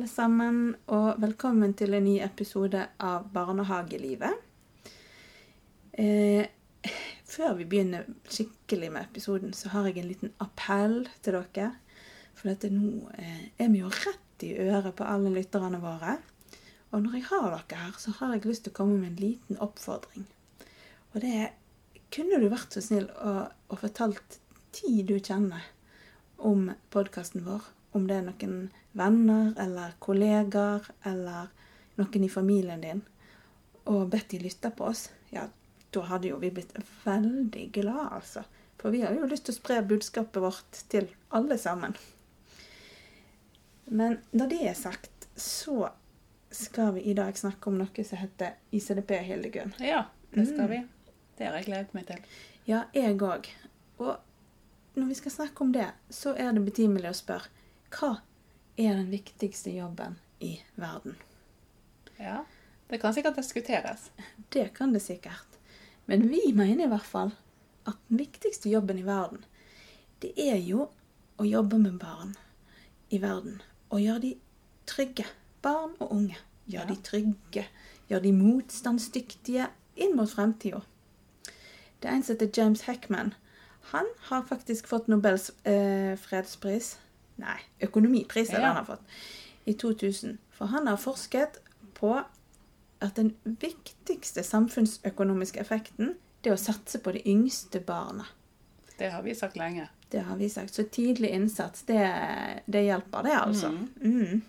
alle sammen, og velkommen til en ny episode av Barnehagelivet. Eh, før vi begynner skikkelig med episoden, så har jeg en liten appell til dere. For dette nå eh, er vi jo rett i øret på alle lytterne våre. Og når jeg har dere her, så har jeg lyst til å komme med en liten oppfordring. Og det er Kunne du vært så snill og, fortalt ti du kjenner om podkasten vår? Om det er noen venner eller kollegaer eller noen i familien din, og bedt de lytte på oss, ja, da hadde jo vi blitt veldig glad, altså. For vi har jo lyst til å spre budskapet vårt til alle sammen. Men når det er sagt, så skal vi i dag snakke om noe som heter ICDP, Hildegunn. Ja, det skal vi. Det har jeg gledet meg til. Ja, jeg òg. Og når vi skal snakke om det, så er det betimelig å spørre hva er den viktigste jobben i verden? Ja, Det kan sikkert diskuteres. Det kan det sikkert. Men vi mener i hvert fall at den viktigste jobben i verden, det er jo å jobbe med barn i verden. Og gjøre de trygge. Barn og unge. Gjøre Ja. de trygge. Gjøre de motstandsdyktige inn mot fremtida. Det er en som heter James Heckman. Han har faktisk fått Nobels eh, fredspris Nei, økonomipris er det Ja. han har fått. I 2000. For han har forsket på at den viktigste samfunnsøkonomiske effekten det er å satse på de yngste barna. Det har vi sagt lenge. Det har vi sagt. Så tidlig innsats, det, det hjelper, det, altså. Mm.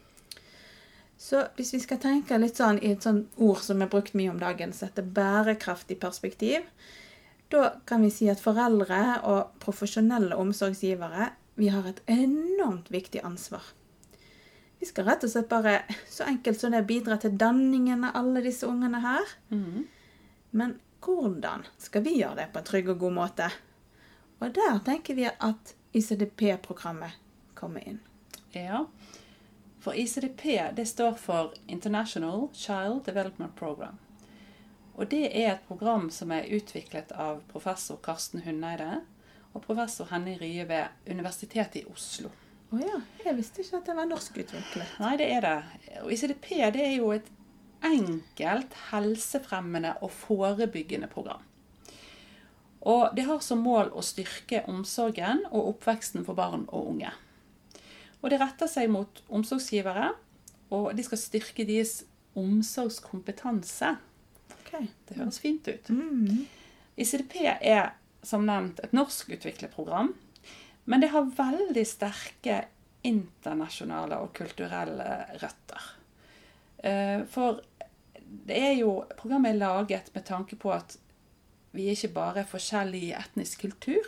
Så hvis vi skal tenke litt sånn i et sånn ord som er brukt mye om dagen, så heter bærekraftig perspektiv, da kan vi si at foreldre og profesjonelle omsorgsgivere vi har et enormt viktig ansvar. Vi skal rett og slett bare så enkelt som det bidra til danningen av alle disse ungene her. Mm. Men hvordan skal vi gjøre det på en trygg og god måte? Og der tenker vi at ICDP-programmet kommer inn. Ja. For ICDP det står for International Child Development Program. Og det er et program som er utviklet av professor Karsten Hundeide og professor Henning Rye ved Universitetet i Oslo. Å ja, jeg visste ikke at det var norskutviklet. Nei, det er det. Og ICDP det er jo et enkelt, helsefremmende og forebyggende program. Og det har som mål å styrke omsorgen og oppveksten for barn og unge. Og det retter seg mot omsorgsgivere, og de skal styrke deres omsorgskompetanse. Okay. Det høres fint ut. Mm. ICDP er som nevnt et norskutviklet program, men det har veldig sterke internasjonale og kulturelle røtter. Eh, For det er jo Programmet er laget med tanke på at vi ikke bare er forskjellig etnisk kultur,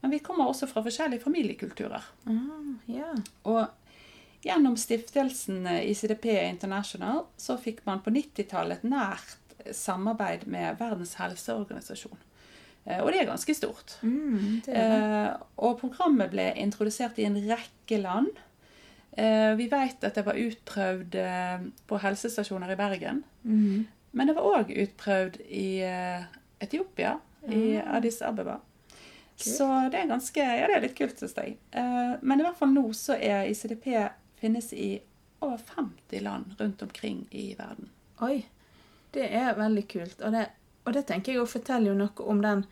men vi kommer også fra forskjellige familiekulturer. Mm, yeah. Og gjennom stiftelsen ICDP International så fikk man på 90-tallet et nært samarbeid med Verdens helseorganisasjon. Eh, Og det er ganske stort. Mm, det er det. Eh, og programmet ble introdusert i en rekke land. Eh, vi vet at det var utprøvd på helsestasjoner i Bergen. Mm. Men det var òg utprøvd i Etiopia, Etiopia, i Ah. Addis Abeba. Kult. Så det er ganske, ja det er litt kult, syns jeg. Men i hvert fall nå så er ICDP finnes i over 50 land rundt omkring i verden. Oi, det er veldig kult. Og det, og det tenker jeg å fortelle jo noe om den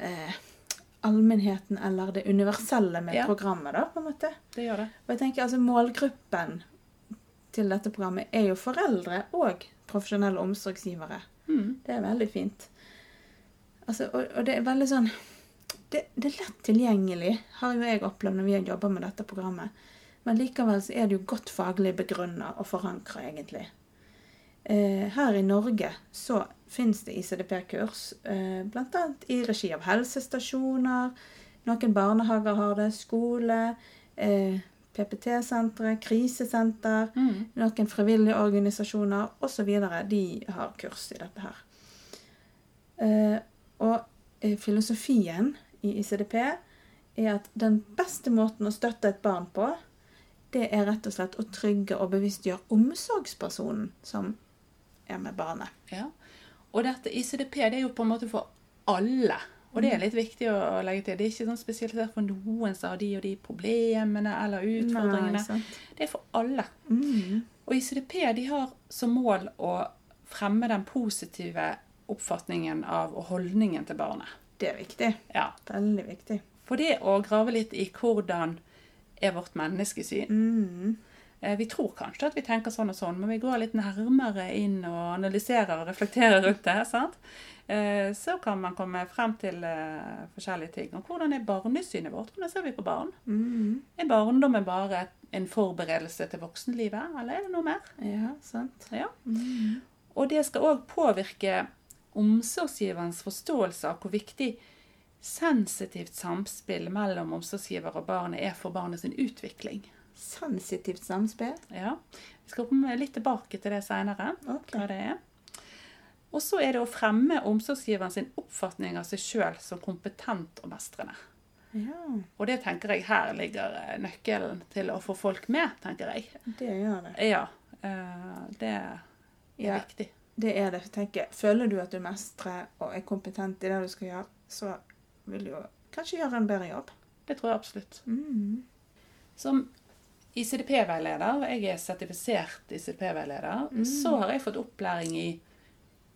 eh, allmennheten eller det universelle med Ja. programmet, da, på en måte. Det gjør det. Og jeg tenker altså målgruppen til dette programmet er jo foreldre og profesjonelle omsorgsgivere. Mm. Det er veldig fint. Altså, og, og det er veldig sånn det, det er lett tilgjengelig, har jo jeg opplevd når vi har jobba med dette programmet. Men likevel så er det jo godt faglig begrunna og forankra, egentlig. Eh, her i Norge så fins det ICDP-kurs, eh, bl.a. i regi av helsestasjoner. Noen barnehager har det, skole, eh, PPT-sentre, krisesenter. Mm. Noen frivillige organisasjoner osv. De har kurs i dette her. Eh, og filosofien i ICDP er at den beste måten å støtte et barn på, det er rett og slett å trygge og bevisstgjøre omsorgspersonen som er med barnet. Ja. Og dette ICDP det er jo på en måte for alle. Og det er litt viktig å, å legge til. Det er ikke sånn spesialisert for noen som har de og de problemene eller utfordringene. Nei. Det er for alle. Mm. Og ICDP de har som mål å fremme den positive oppfatningen av og holdningen til barnet. Det er viktig. Ja. Veldig viktig. For det å grave litt i hvordan er vårt menneskesyn. Mm. Eh, Vi tror kanskje at vi tenker sånn og sånn, men vi går litt nærmere inn og analyserer og reflekterer rundt det. sant? Eh, Så kan man komme frem til eh, forskjellige ting. Og hvordan er barnesynet vårt? Hvordan ser vi på barn? Mm. Er barndommen bare en forberedelse til voksenlivet, eller er det noe mer? Ja, sant. Ja. Mm. Og det skal òg påvirke omsorgsgiverens forståelse av hvor viktig sensitivt samspill mellom omsorgsgiver og barnet er for barnets utvikling. Sensitivt samspill. Ja, Vi skal komme litt tilbake til det seinere. okay. hva det er. Og så er det å fremme omsorgsgiveren sin oppfatning av seg sjøl som kompetent og mestrende. Ja, Og det tenker jeg her ligger eh, nøkkelen til å få folk med, tenker jeg. det gjør det. Ja, eh, det er Ja, viktig. det er det. tenker jeg føler du at du mestrer og er kompetent i det du skal gjøre, så vil du jo kanskje gjøre en bedre jobb. Det tror jeg absolutt. Mm. Som ICDP-veileder, jeg er sertifisert ICDP-veileder, Mm. så har jeg fått opplæring i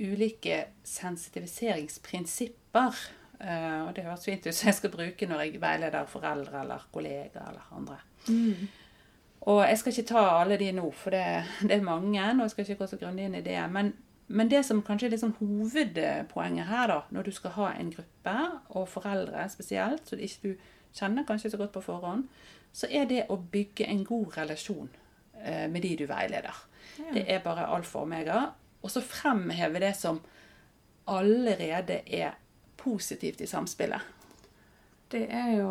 ulike sensitiviseringsprinsipper. Eh, og det høres fint ut, så jeg skal bruke når jeg veileder foreldre eller kollegaer eller andre. Mm. Og jeg skal ikke ta alle de nå, for det, det er mange, og jeg skal ikke gå så grundig inn i det. Men, men det som kanskje er sånn hovedpoenget her, da, når du skal ha en gruppe, og foreldre spesielt, så det ikke du kjenner kanskje så godt på forhånd, så er det å bygge en god relasjon eh, med de du veileder. Ja. Det er bare alfa og omega. Og så fremheve det som allerede er positivt i samspillet. Det er jo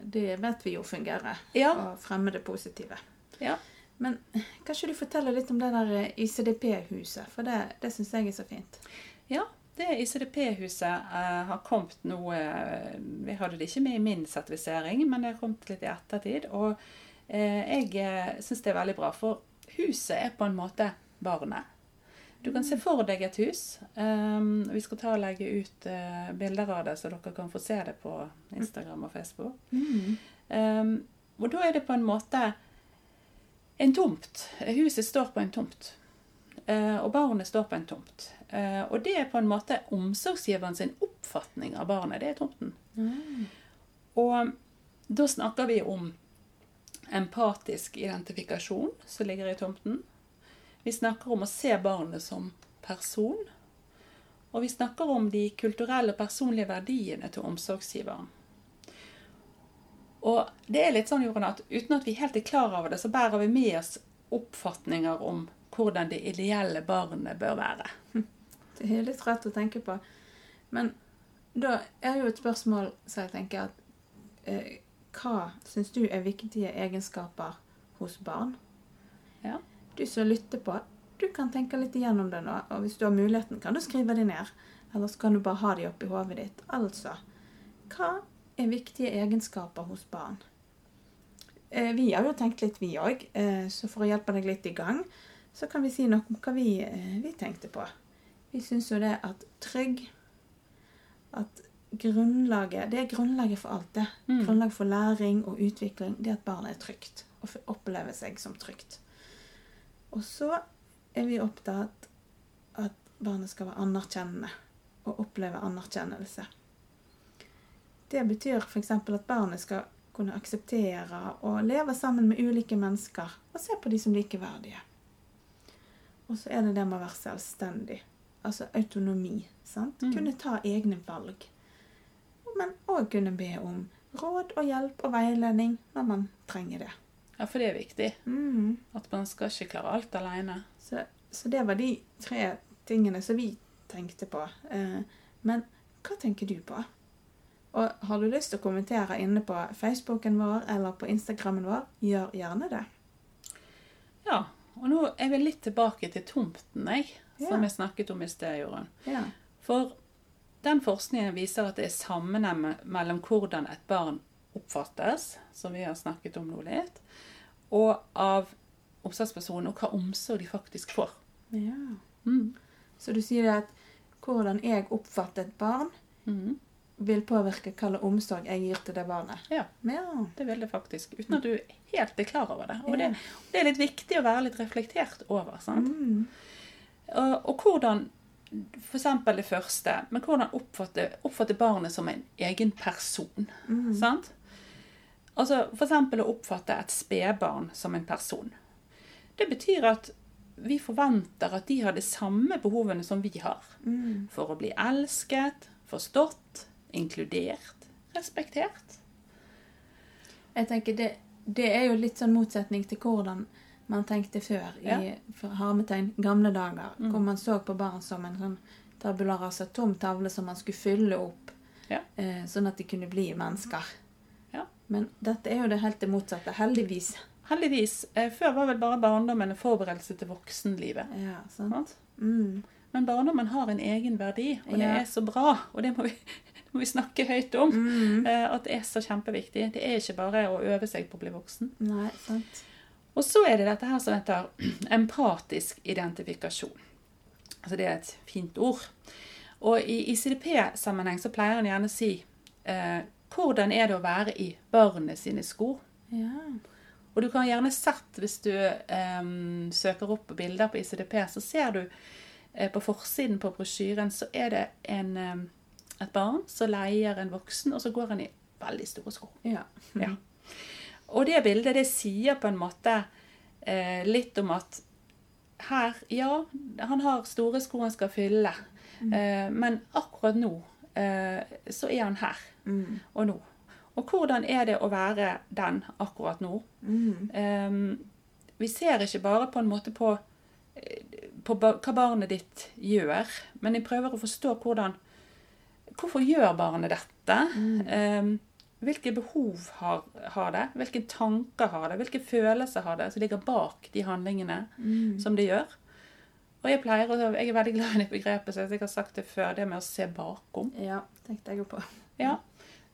Det vet vi jo fungerer. Ja. Å fremme det positive. Ja. Men kan ikke du fortelle litt om det der ICDP-huset? For det, det syns jeg er så fint. Ja, det ICDP-huset eh, har kommet nå eh, Vi hadde det ikke med i min sertifisering, men det har kommet litt i ettertid. Og eh, jeg syns det er veldig bra, for huset er på en måte barnet. Du kan se for deg et hus. Um, vi skal ta og legge ut bilder av det, så dere kan få se det på Instagram og Facebook. Mm. Um, og da er det på en måte en tomt. Huset står på en tomt. Og barnet står på en tomt. Eh, og det er på en måte omsorgsgiveren sin oppfatning av barnet. Det er tomten. Mm. Og da snakker vi om empatisk identifikasjon som ligger i tomten. Vi snakker om å se barnet som person. Og vi snakker om de kulturelle og personlige verdiene til omsorgsgiveren. Og det er litt sånn, Jorunn, at uten at vi helt er klar over det, så bærer vi med oss oppfatninger om hvordan det ideelle barnet bør være. Det er litt rart å tenke på. Men da er jo et spørsmål så jeg tenker at eh, Hva syns du er viktige egenskaper hos barn? Ja. Du som lytter på, du kan tenke litt igjennom det nå. Og hvis du har muligheten, kan du skrive det ned. Eller så kan du bare ha de oppi hodet ditt. Altså, hva er viktige egenskaper hos barn? Eh, vi har jo tenkt litt, vi òg. Eh, så for å hjelpe deg litt i gang, så kan vi si noe om hva vi, eh, vi tenkte på. Vi syns jo det at trygg At grunnlaget Det er grunnlaget for alt, det. Mm. Grunnlaget for læring og utvikling. Det at barnet er trygt. Og opplever seg som trygt. Og så er vi opptatt at barnet skal være anerkjennende. Og oppleve anerkjennelse. Det betyr f.eks. at barnet skal kunne akseptere og leve sammen med ulike mennesker og se på de som likeverdige. Og så er det det med å være selvstendig. Altså autonomi. sant? Mm. Kunne ta egne valg. Men òg kunne be om råd og hjelp og veiledning når man trenger det. Ja, for det er viktig. Mm. At man skal ikke klare alt alene. Så, så det var de tre tingene som vi tenkte på. Eh, men hva tenker du på? Og har du lyst til å kommentere inne på Facebooken vår eller på Instagrammen vår, gjør gjerne det. Ja, og nå er vi litt tilbake til tomten, jeg, som vi snakket om i sted, Jorunn. Ja. For den forskningen viser at det er sammenheng mellom hvordan et barn oppfattes, som vi har snakket om nå litt, og av omsorgspersonen, og hva omsorg de faktisk får. ja. Mm. Så du sier at hvordan jeg oppfatter et barn, Mm. vil påvirke hva slags omsorg jeg gir til det barnet. Ja. Ja. Det vil det faktisk. Uten at du helt er klar over det. Og det, det er litt viktig å være litt reflektert over. sant? Mm. Og, og hvordan F.eks. det første. Men hvordan oppfatte, oppfatte barnet som en egen person. Mm. Sant? Altså F.eks. å oppfatte et spedbarn som en person. Det betyr at vi forventer at de har de samme behovene som vi har. Mm. For å bli elsket, forstått, inkludert, respektert. Jeg tenker det, det er jo litt sånn motsetning til hvordan man tenkte før i Ja. i hermetegn gamle dager. Mm. Hvor man så på barn som en sånn tabula rasa, tom tavle som man skulle fylle opp. Ja. Eh, sånn at de kunne bli mennesker. Ja. Men dette er jo det helt det motsatte. Heldigvis. Heldigvis. Eh, før var vel bare barndommen en forberedelse til voksenlivet. Ja, sant? Sant? Mm. Men barndommen har en egen verdi, og det er så bra. Og det må vi, det må vi snakke høyt om. Mm. eh, At det er så kjempeviktig. Det er ikke bare å øve seg på å bli voksen. Nei, sant. Og så er det dette her som heter empatisk identifikasjon. Altså det er et fint ord. Og i ICDP-sammenheng så pleier en gjerne å si eh, hvordan er det å være i barnet sine sko? Ja. Og du kan gjerne sett, hvis du eh, søker opp bilder på ICDP, så ser du eh, på forsiden på brosjyren så er det en, eh, et barn som leier en voksen, og så går han i veldig store sko. ja. Ja. Og det bildet det sier på en måte eh, litt om at her, ja, han har store sko han skal fylle, eh, men akkurat nå eh, så er han her Mm. og nå. Og hvordan er det å være den akkurat nå? Mm. Eh, vi ser ikke bare på en måte på, eh, på hva barnet ditt gjør, men jeg prøver å forstå hvordan Hvorfor gjør barnet dette? Eh, hvilke behov har, har det? Hvilke tanker har det? Hvilke følelser har det som ligger bak de handlingene Mm. som det gjør? Og jeg pleier jeg er veldig glad i det begrepet, så jeg har sagt det før, det med å se bakom. Ja, tenkte jeg jo på. Ja.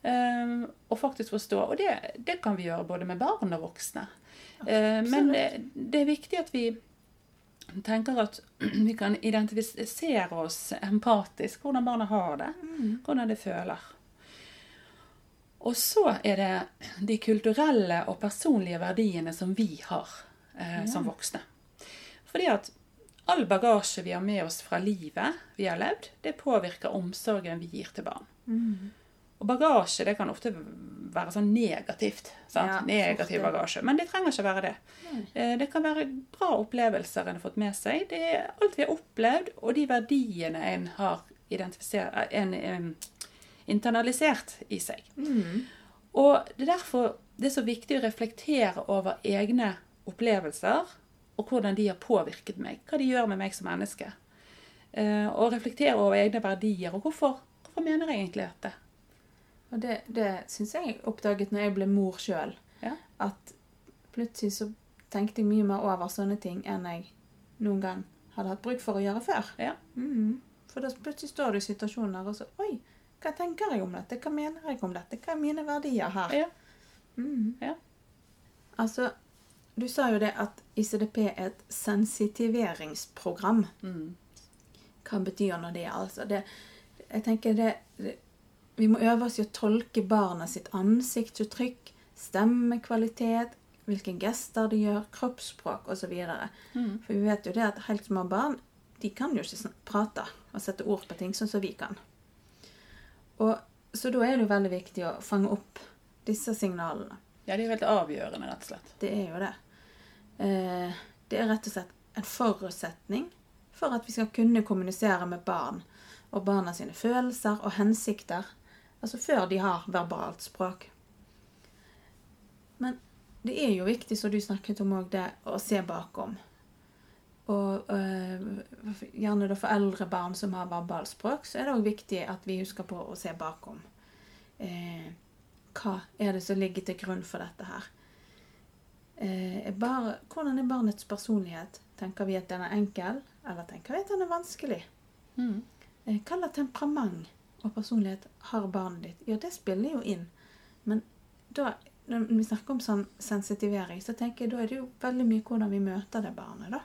Um, og faktisk forstå. Og det, det kan vi gjøre både med barn og voksne. Uh, men det, det er viktig at vi tenker at vi kan identifisere oss empatisk. Hvordan barna har det. Mm. Hvordan de føler. Og så er det de kulturelle og personlige verdiene som vi har eh, som voksne. Fordi at all bagasje vi har med oss fra livet vi har levd, det påvirker omsorgen vi gir til barn. Mm. Og bagasje det kan ofte være sånn negativt. Sant? Ja, Negativ ofte. bagasje. Men det trenger ikke være det. Eh, Det kan være bra opplevelser en har fått med seg. Det er alt vi har opplevd, og de verdiene en har identifisert, en, em, internalisert i seg. Mm. Og det er derfor det er så viktig å reflektere over egne opplevelser, og hvordan de har påvirket meg. Hva de gjør med meg som menneske. Eh, Og reflektere over egne verdier. Og hvorfor, hvorfor mener jeg egentlig dette? Og det, det syns jeg oppdaget når jeg ble mor sjøl. Ja. At plutselig så tenkte jeg mye mer over sånne ting enn jeg noen gang hadde hatt bruk for å gjøre før. Ja. Mhm. For da plutselig står du i situasjoner og så Oi, hva tenker jeg om dette? Hva mener jeg om dette? Hva er mine verdier her? Ja. Mm. Ja. Altså, du sa jo det at ICDP er et sensitiveringsprogram. Mm. Hva betyr nå det? Altså, det jeg tenker det, det Vi må øve oss i å tolke barna sitt ansiktsuttrykk, stemmekvalitet, hvilke gester de gjør, kroppsspråk osv. Mm. For vi vet jo det at helt små barn de kan jo ikke prate og sette ord på ting sånn som vi kan. Og, så da er det jo veldig viktig å fange opp disse signalene. Ja, det er jo helt avgjørende, rett og slett. Det er jo det. Eh, det er rett og slett en forutsetning for at vi skal kunne kommunisere med barn og barna sine følelser og hensikter, altså før de har verbalt språk. Men det er jo viktig, som du snakket om òg, det å se bakom. Og øh, gjerne da for eldre barn som har verbalspråk, så er det òg viktig at vi husker på å se bakom. Eh, hva er det som ligger til grunn for dette her? Eh, er bare, hvordan er barnets personlighet? Tenker vi at den er enkel, eller tenker vi at den er vanskelig? Mm. Eh, hva slags temperament og personlighet har barnet ditt? Ja, det spiller jo inn. Men da, når vi snakker om sånn sensitivering, så tenker jeg da er det jo veldig mye hvordan vi møter det barnet, da.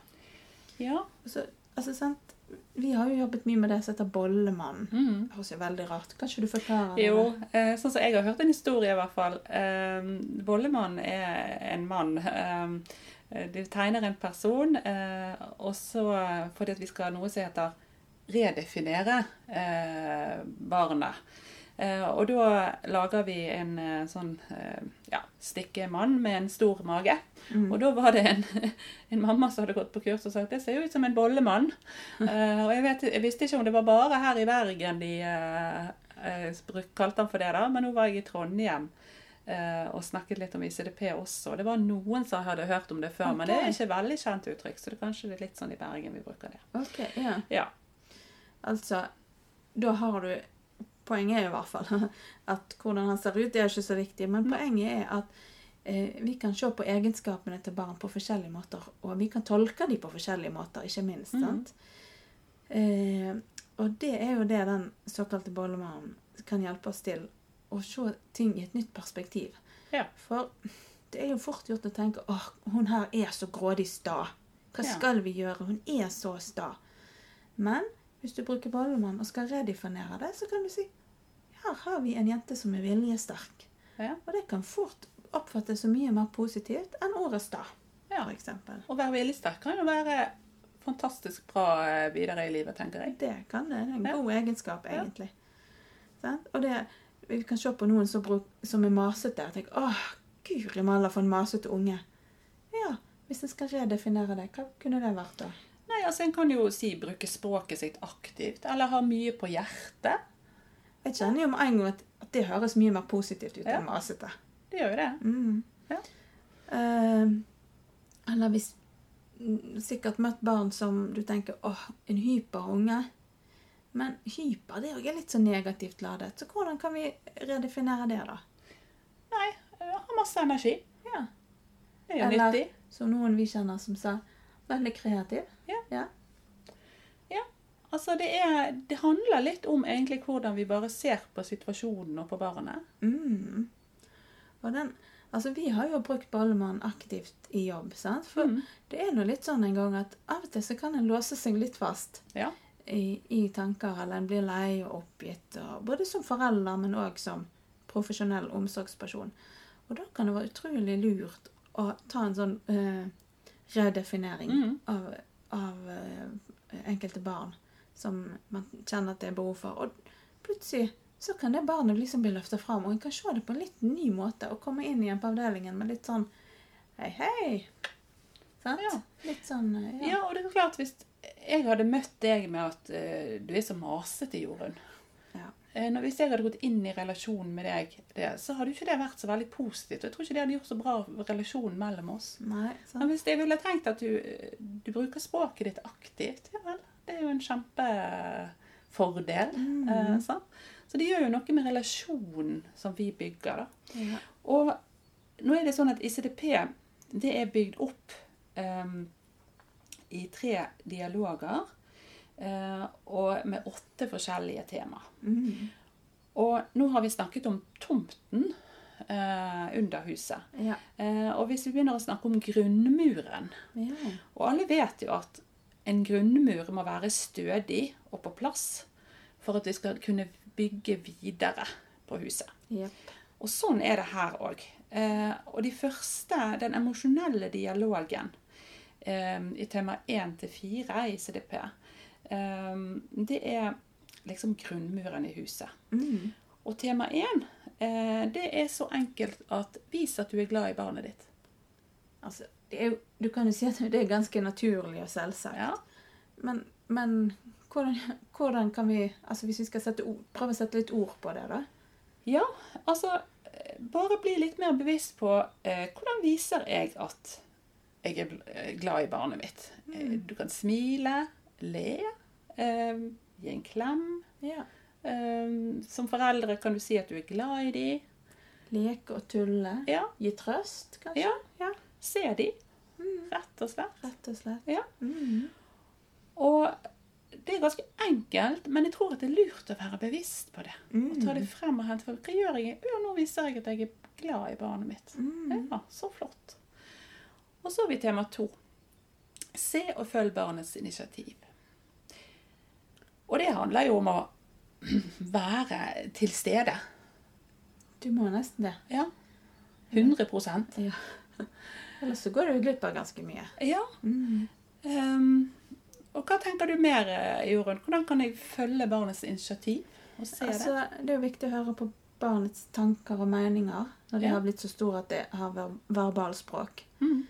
Ja. Altså, altså, sant? Vi har jo jobbet mye med det som heter Bollemann. Mm. Det høres jo veldig rart. Kan ikke du forklare det? Jo, eh, sånn som jeg har hørt en historie i hvert fall. Eh, Bollemann er en mann. Eh, de tegner en person, eh, og så fordi at vi skal ha noe som heter redefinere eh, barnet. Eh, og da lager vi en eh, sånn eh, ja, stikkemann med en stor mage. Mm. Og da var det en, en mamma som hadde gått på kurs og sagt det ser jo ut som en bollemann. Og jeg, vet, jeg visste ikke om det var bare her i Bergen de kalte han for det, da, men nå var jeg i Trondheim og snakket litt om ICDP også. Det var noen som hadde hørt om det før, men det er ikke veldig kjent uttrykk, så det er kanskje litt sånn i Bergen vi bruker det. Ok, ja. Ja. Altså, da har du Poenget er i hvert fall at hvordan han ser ut, det er ikke så viktig. Men poenget er at eh, vi kan se på egenskapene til barn på forskjellige måter. Og vi kan tolke dem på forskjellige måter, ikke minst. Mm. Eh, og det er jo det den såkalte bollemannen kan hjelpe oss til. Å se ting i et nytt perspektiv. Ja. For det er jo fort gjort å tenke åh, hun her er så grådig sta. Hva Ja. skal vi gjøre? Hun er så sta. Men hvis du bruker bollemann og skal redefinere det, så kan du si her har vi en jente som er viljesterk. Ja. Og det kan fort oppfattes som mye mer positivt enn ordet da, ja. eksempel. Å være viljesterk kan jo være fantastisk bra eh, videre i livet, tenker jeg. Det kan det. Det er en Ja. god egenskap, Ja. egentlig. Sant? Og det, vi kan se på noen som, bruk, som er masete og tenker, åh, guri malla for en masete unge. Ja, hvis en skal redefinere det, hva kunne det vært da? Nei, altså En kan jo si bruke språket sitt aktivt, eller ha mye på hjertet. Jeg kjenner jo med en gang at, at det høres mye mer positivt ut Ja. enn masete. Det gjør jo det. Mm. Ja. Uh, eller hvis Sikkert møtt barn som du tenker åh, en hyperunge. Men hyper det er litt så negativt ladet. Så hvordan kan vi redefinere det, da? Nei, jeg ha masse energi. Ja. Det er jo Eller- nyttig. Som noen vi kjenner som sa veldig kreativ. Ja. ja. Altså, det, er, det handler litt om egentlig hvordan vi bare ser på situasjonen og på barnet. Mm. Og den, altså Vi har jo brukt Bollemann aktivt i jobb. sant? For Mm. det er nå litt sånn en gang at av og til så kan en låse seg litt fast Ja. i, i tanker, eller en blir lei og oppgitt. Og, både som forelder, men òg som profesjonell omsorgsperson. Og da kan det være utrolig lurt å ta en sånn eh, redefinering Mm. av, av eh, enkelte barn som man kjenner at det er behov for. Og plutselig så kan det barnet liksom bli løfta fram, og en kan se det på en litt ny måte. Og komme inn igjen på avdelingen med litt sånn Hei, hei. Sant? Ja. Litt sånn ja. ja, og det er klart hvis jeg hadde møtt deg med at uh, du er så masete, Jorunn. Ja. Eh, hvis jeg hadde gått inn i relasjonen med deg, det, så hadde jo ikke det vært så veldig positivt. Jeg tror ikke det hadde gjort så bra relasjonen mellom oss. Nei, sant? Men hvis jeg ville tenkt at du, du bruker språket ditt aktivt, ja vel, det er jo en kjempefordel. Mm. Eh. Så det gjør jo noe med relasjonen som vi bygger. da. Ja. Og nå er det sånn at ICDP det er bygd opp em, i tre dialoger eh, og med åtte forskjellige tema. Mm. Og nå har vi snakket om tomten eh, under huset. Ja. Eh, og hvis vi begynner å snakke om grunnmuren ja. Og alle vet jo at en grunnmur må være stødig og på plass for at vi skal kunne bygge videre på huset. Yep. Og sånn er det her òg. Eh, og de første, den emosjonelle dialogen eh, i tema 1 til 4 i CDP, eh, det er liksom grunnmuren i huset. Mm. Og tema 1, eh, det er så enkelt at vis at du er glad i barnet ditt. Altså, er du kan jo si at det er ganske naturlig og selvsagt. Ja. Men, men hvordan, hvordan kan vi altså Hvis vi skal sette ord, prøve å sette litt ord på det, da? Ja, altså eh, Bare bli litt mer bevisst på eh, hvordan viser jeg at jeg er eh, glad i barnet mitt. Mm. du kan smile, le, eh, gi en klem. Ja. Eh, som foreldre kan du si at du er glad i dem. Leke og tulle. Ja, Gi trøst, kanskje? Ja. ja. Se de, rett og slett. Rett og slett. Ja. Mm. Og det er ganske enkelt, men jeg tror at det er lurt å være bevisst på det. Og ta det frem og hente for Hva gjør jeg? Ja, nå viser jeg at jeg er glad i barnet mitt. Mm. Ja, så flott. Og så har vi tema to. Se og følg barnets initiativ. Og det handler jo om å være til stede. Du må nesten det. Ja. 100 Ja. Ellers så går du glipp av ganske mye. Ja. Mm. Um, og hva tenker du mer, eh, Jorunn? Hvordan kan jeg følge barnets initiativ og se det? Altså, det er jo viktig å høre på barnets tanker og meninger når de Ja. har blitt så store at de har ver verbalspråk. Mm.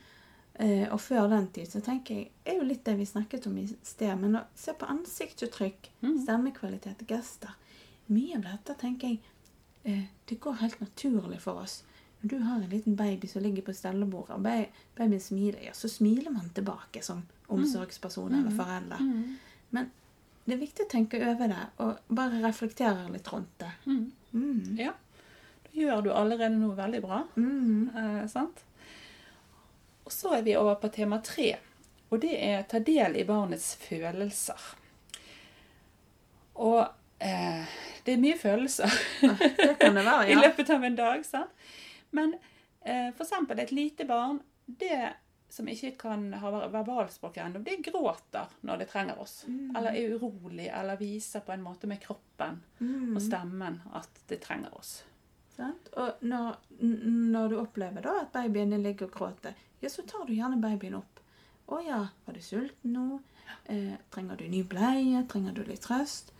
Uh, og før den tid så tenker jeg er jo litt det vi snakket om i sted, men å se på ansiktsuttrykk, Mm. stemmekvalitet, gester Mye av dette tenker jeg eh, det går helt naturlig for oss. Når du har en liten baby som ligger på stellebordet, og ba- babyen smiler, ja, så smiler man tilbake som omsorgsperson eller forelder. Mm. Men det er viktig å tenke over det, og bare reflektere litt rundt det. Mm. Mm. Ja. Da gjør du allerede noe veldig bra. Mm. Eh, sant? Og så er vi over på tema tre. Og det er ta del i barnets følelser. Og eh, det er mye følelser Det kan det være, i løpet av en dag. sant? Men eh, eksempel et lite barn, det som ikke kan ha ver- verbalspråk ennå, det gråter når det trenger oss. Mm. Eller er urolig, eller viser på en måte med kroppen Mm. og stemmen at det trenger oss. Sant? Og når, når du opplever da at babyen ligger og gråter, ja, så tar du gjerne babyen opp. Å ja, var du sulten nå? Eh, trenger du ny bleie? Trenger du litt trøst?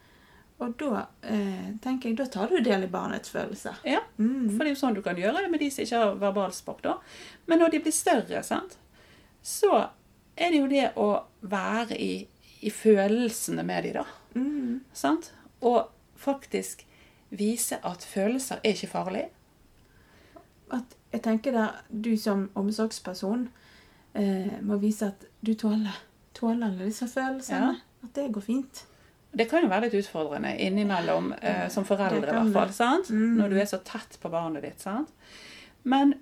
Og da eh, tenker jeg, da tar du del i barnets følelser. Ja, Mm. For det er jo sånn du kan gjøre det med de som ikke har verbalspråk. da. Men når de blir større, sant? så er det jo det å være i, i følelsene med de da. Mm. Sant? Og faktisk vise at følelser er ikke farlig. At jeg tenker der, du som omsorgsperson eh, må vise at du tåler, tåler disse følelsene. At det går fint. Det kan jo være litt utfordrende innimellom eh, som foreldre, i hvert fall. sant? Mm. Når du er så tett på barnet ditt. sant? Men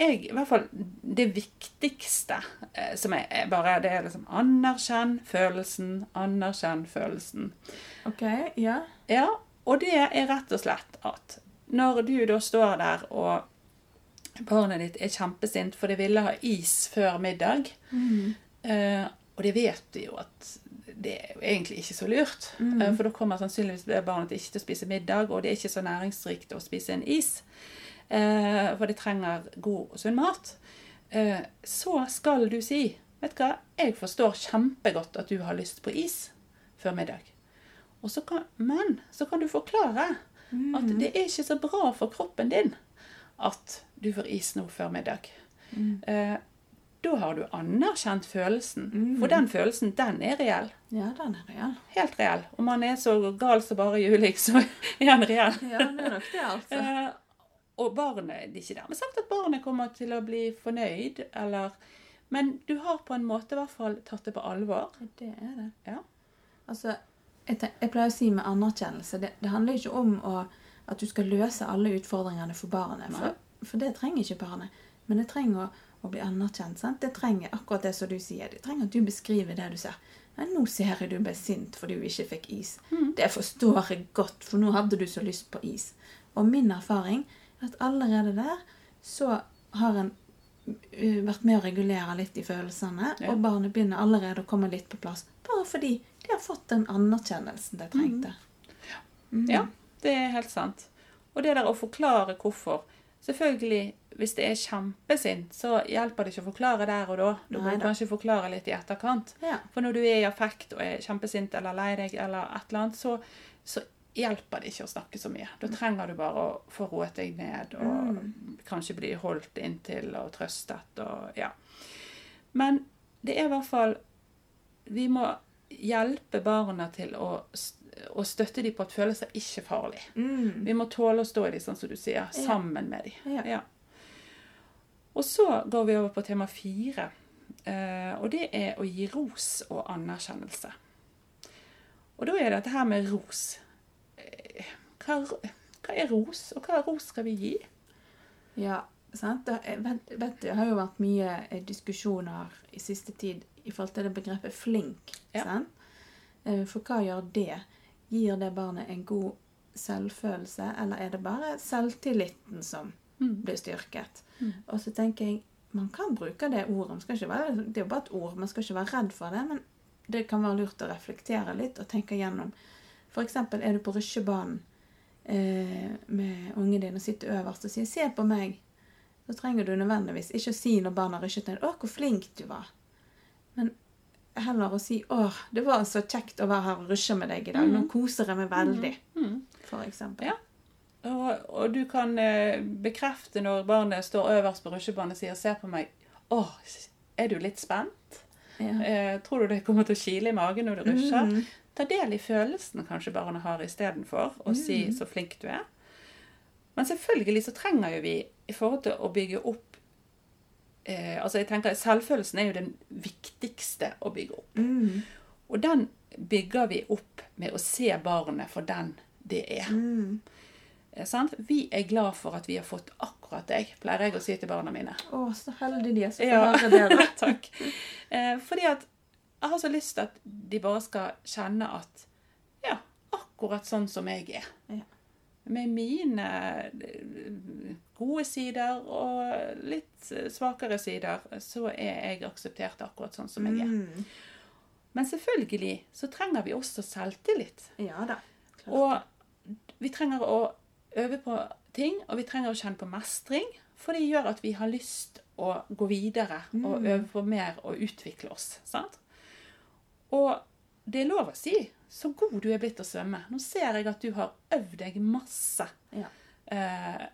jeg, i hvert fall det viktigste eh, som er, er bare det er liksom anerkjenn følelsen, anerkjenn følelsen. OK? Ja? Ja, og det er rett og slett at når du da står der og barnet ditt er kjempesint for det ville ha is før middag, Mm. eh, og det vet du jo at det er jo egentlig ikke så lurt, Mm. eh, for da kommer sannsynligvis det barnet ikke til å spise middag, og det er ikke så næringsrikt å spise en is, eh, for det trenger god og sunn mat. Eh, så skal du si, vet du hva, jeg forstår kjempegodt at du har lyst på is før middag. Så kan, men så kan du forklare at det er ikke så bra for kroppen din at du får is nå før middag. Mm. Da har du anerkjent følelsen. Mm. For den følelsen, den er reell. Ja, den er reell. Helt reell. Om man er så gal som bare juling, så er den reell. Ja, det er nok det, altså. Eh, og barnet Det er ikke dermed sagt at barnet kommer til å bli fornøyd, eller Men du har på en måte i hvert fall tatt det på alvor. Det er det. Ja. Altså, jeg, jeg pleier å si med anerkjennelse Det, det handler ikke om å, at du skal løse alle utfordringene for barnet. For, for det trenger ikke barnet. Men det trenger å, å bli anerkjent. Sant? Det trenger akkurat det som du sier. Det trenger at du beskriver det du ser. Nei, nå ser jeg du ble sint fordi du ikke fikk is. Det forstår jeg godt, for nå hadde du så lyst på is. Og min erfaring er at allerede der så har en vært med å regulere litt i følelsene, Ja. og barnet begynner allerede å komme litt på plass. Bare fordi de har fått den anerkjennelsen de trengte. Mm. Ja, det er helt sant. Og det der å forklare hvorfor Selvfølgelig, hvis det er kjempesint, så hjelper det ikke å forklare der og da. Du må da. kanskje forklare litt i etterkant. Ja. For når du er i affekt og er kjempesint eller lei deg eller et eller annet, så, så hjelper det ikke å snakke så mye. Da trenger du bare å få roet deg ned og kanskje bli holdt inntil og trøstet og ja. Men det er i hvert fall Vi må hjelpe barna til å, og støtte dem på at følelser ikke er farlig. Mm. Vi må tåle å stå i dem, sånn som du sier, sammen med dem. Ja. Ja. Og så går vi over på tema fire. Eh, og det er å gi ros og anerkjennelse. Og da er dette her med ros. Eh, Hva, hva er ros, og hva ros skal vi gi? Ja, sant? Vet, vet, det har jo vært mye eh, diskusjoner i siste tid i forhold til det begrepet flink. Ja. Sant? For hva gjør det? Gir det barnet en god selvfølelse, eller er det bare selvtilliten som. Blir styrket? Mm. Og så tenker jeg, man kan bruke det ordet. Være, det er jo bare et ord, man skal ikke være redd for det, men det kan være lurt å reflektere litt og tenke gjennom. F.eks. er du på rusjebanen eh, med ungen din og sitter øverst og sier 'se på meg', så trenger du nødvendigvis ikke å si når barna rusher ned 'å, hvor flink du var', men heller å si 'å, det var så kjekt å være her og rushe med deg i dag', nå koser jeg meg veldig', Mm. for eksempel. Ja. Og, og du kan eh, bekrefte når barnet står øverst på rusjebanen og sier 'se på meg'. 'Å, er du litt spent?' Ja. Eh, tror du det kommer til å kile i magen når du rusjer?' Mm. Ta del i følelsen kanskje barnet har istedenfor si Mm. 'så flink du er'. Men selvfølgelig så trenger jo vi i forhold til å bygge opp eh, altså jeg tenker Selvfølelsen er jo den viktigste å bygge opp. Mm. Og den bygger vi opp med å se barnet for den det er. Mm. Eh, sant? Vi er glad for at vi har fått akkurat deg, pleier jeg å si til barna mine. Å, så heldig de er som får høre det. Takk. Eh, fordi at jeg har så lyst til at de bare skal kjenne at ja, akkurat sånn som jeg er. Ja. Med mine eh, gode sider og litt eh, svakere sider, så er jeg akseptert akkurat sånn som jeg er. Mm. Men selvfølgelig så trenger vi også selvtillit. Ja da. Klart. Og vi trenger å øve på ting, og vi trenger å kjenne på mestring. For det gjør at vi har lyst å gå videre og øve på mer og utvikle oss. sant? Og det er lov å si så god du er blitt å svømme. Nå ser jeg at du har øvd deg masse. Ja. Eh,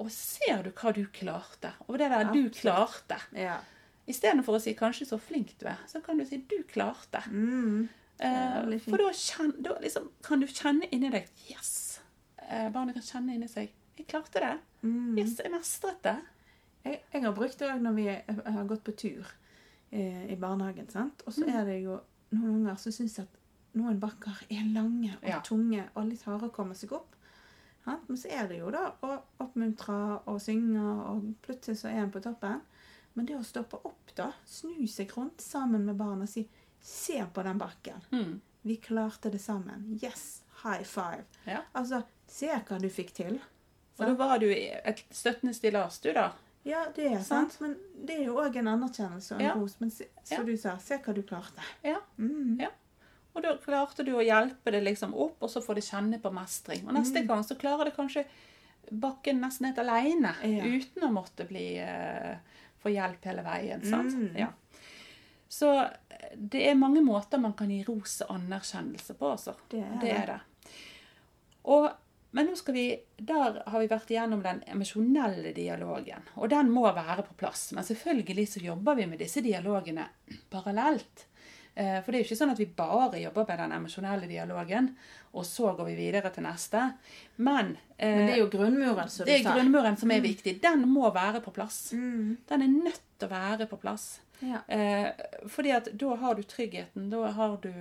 og ser du hva du klarte? Og det der du klarte. Ja. Istedenfor å si 'kanskje så flink du er', så kan du si 'du klarte'. Mm. Eh, for da, kjen, da liksom, kan du kjenne inni deg Yes! Eh, barnet kan kjenne inni seg Jeg klarte det. Mm. Yes, jeg mestret det. Jeg, jeg har brukt det òg når vi har gått på tur eh, i barnehagen. sant? Og så Mm. er det jo noen unger som syns at noen bakker er lange og Ja. tunge og litt harde å komme seg opp. Sant? Men så er det jo da å oppmuntre og synge, og plutselig så er en på toppen. Men det å stoppe opp, da, snu seg rundt sammen med barna og si 'Se på den bakken. Mm. Vi klarte det sammen. Yes! High five. Ja. Altså, se hva du fikk til. Og da var du et støttende stillas, du, da. Ja, det er Sant. sant. Men det er jo òg en anerkjennelse og en Ja. ros. Men se, som Ja. du sa, se hva du klarte. Ja. Mm. Ja. Og da klarte du å hjelpe det liksom opp, og så får det kjenne på mestring. Og neste Mm. gang så klarer det kanskje bakken nesten helt aleine, Ja. uten å måtte bli uh, få hjelp hele veien. Sant? Mm. Ja. Så eh, det er mange måter man kan gi ros og anerkjennelse på, altså. Det er Det det. er det. Og, men nå skal vi, der har vi vært igjennom den emosjonelle dialogen. Og den må være på plass. Men selvfølgelig så jobber vi med disse dialogene parallelt. Eh, For det er jo ikke sånn at vi bare jobber med den emosjonelle dialogen, og så går vi videre til neste. Men, eh, Men det er jo grunnmuren, som det er grunnmuren som er viktig. Den må være på plass. Mm. Den er nødt til å være på plass. Ja. Eh, fordi at da har du tryggheten. Da har du,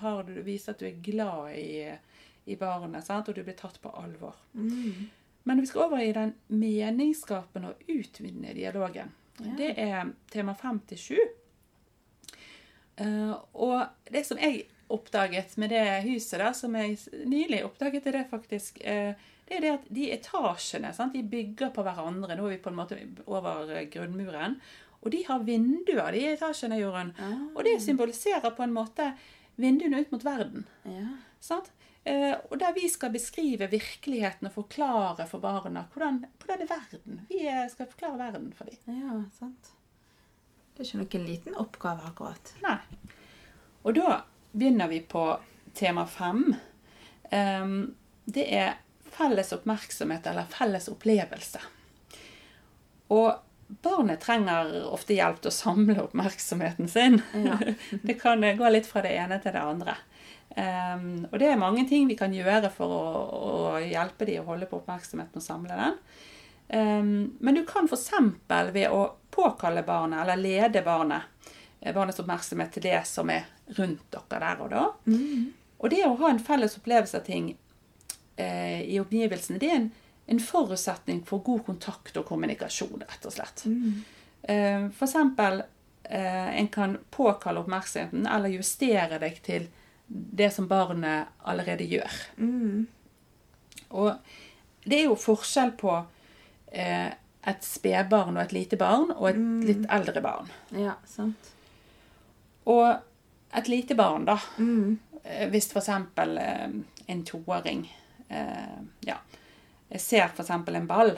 har du vist at du er glad i, i barnet, sant? og du blir tatt på alvor. Mm. Men vi skal over i den meningsskapende og utvinnende dialogen. Ja. Det er tema 5-7. sju. og det som jeg oppdaget med det huset, da, som jeg nylig oppdaget, er det faktisk eh, det er det at de etasjene sant? de bygger på hverandre. Nå er vi på en måte over eh, grunnmuren. Og de har vinduer, de etasjene, Jorunn. Ah. Og det symboliserer på en måte vinduene ut mot verden. Ja. Sant? Eh, og der vi skal beskrive virkeligheten og forklare for barna hvordan, hvordan er verden. Vi eh, skal forklare verden for dem. ja, sant. Det er ikke noen liten oppgave, akkurat. Nei. Og da begynner vi på tema fem. Det er felles oppmerksomhet eller felles opplevelse. Og barnet trenger ofte hjelp til å samle oppmerksomheten sin. Ja. det kan gå litt fra det ene til det andre. Em, og det er mange ting vi kan gjøre for å, å hjelpe dem å holde på oppmerksomheten og samle den. Um, men du kan f.eks. ved å påkalle barnet, eller lede barnet, eh, barnets oppmerksomhet til det som er rundt dere der og da. Mm. Og det å ha en felles opplevelse av ting eh, i omgivelsene, det er en, en forutsetning for god kontakt og kommunikasjon, rett og slett. Mm. Eh, for eksempel, eh, en kan påkalle oppmerksomheten eller justere deg til det som barnet allerede gjør. Mm. Og det er jo forskjell på eh, et spedbarn og et lite barn og et Mm. litt eldre barn. Ja, sant. Og et lite barn, da. Mm. Eh, Hvis f.eks. Eh, en toåring eh, ja, ser f.eks. en ball,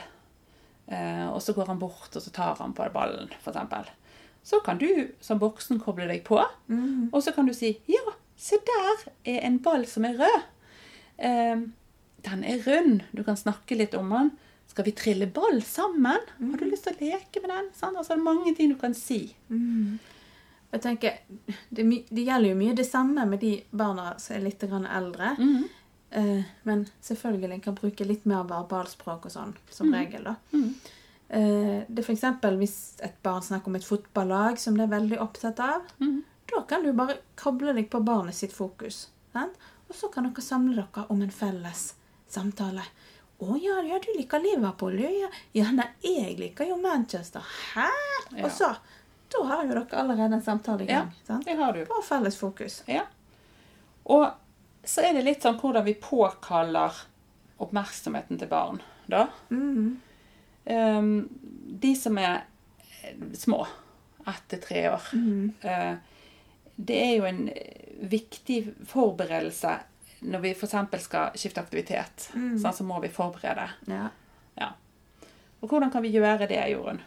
eh, og så går han bort og så tar han på ballen, f.eks. Så kan du som voksen koble deg på, Mm. og så kan du si ja, se der er en ball som er rød. Eh, den er rund. Du kan snakke litt om den. Skal vi trille ball sammen? Har du lyst til å leke med den? Sånn, Altså, det er mange ting du kan si. Mm. Jeg tenker, det, det gjelder jo mye det samme med de barna som er litt grann eldre. Mm. Eh, men selvfølgelig kan bruke litt mer verbalspråk og sånn, som regel. da. Mhm. Eh, det er eksempel hvis et barn snakker om et fotballag som det er veldig opptatt av. Da kan du bare kable deg på barnet sitt fokus. Sant? Og så kan dere samle dere om en felles samtale. 'Å ja, ja, du liker Liverpool. Ja, ja nei, jeg liker jo Manchester.' 'Hæ?' Ja. Og så Da har jo dere allerede en samtale i gang. sant? Det har du. På felles fokus. Ja. Og så er det litt sånn hvordan vi påkaller oppmerksomheten til barn, da. Mm. Um, de som er små, ett til tre år, mm. eh, det er jo en viktig forberedelse når vi f.eks. skal skifte aktivitet. Mm. Sånn, så må vi forberede. Ja. Ja. Og hvordan kan vi gjøre det, Jorunn?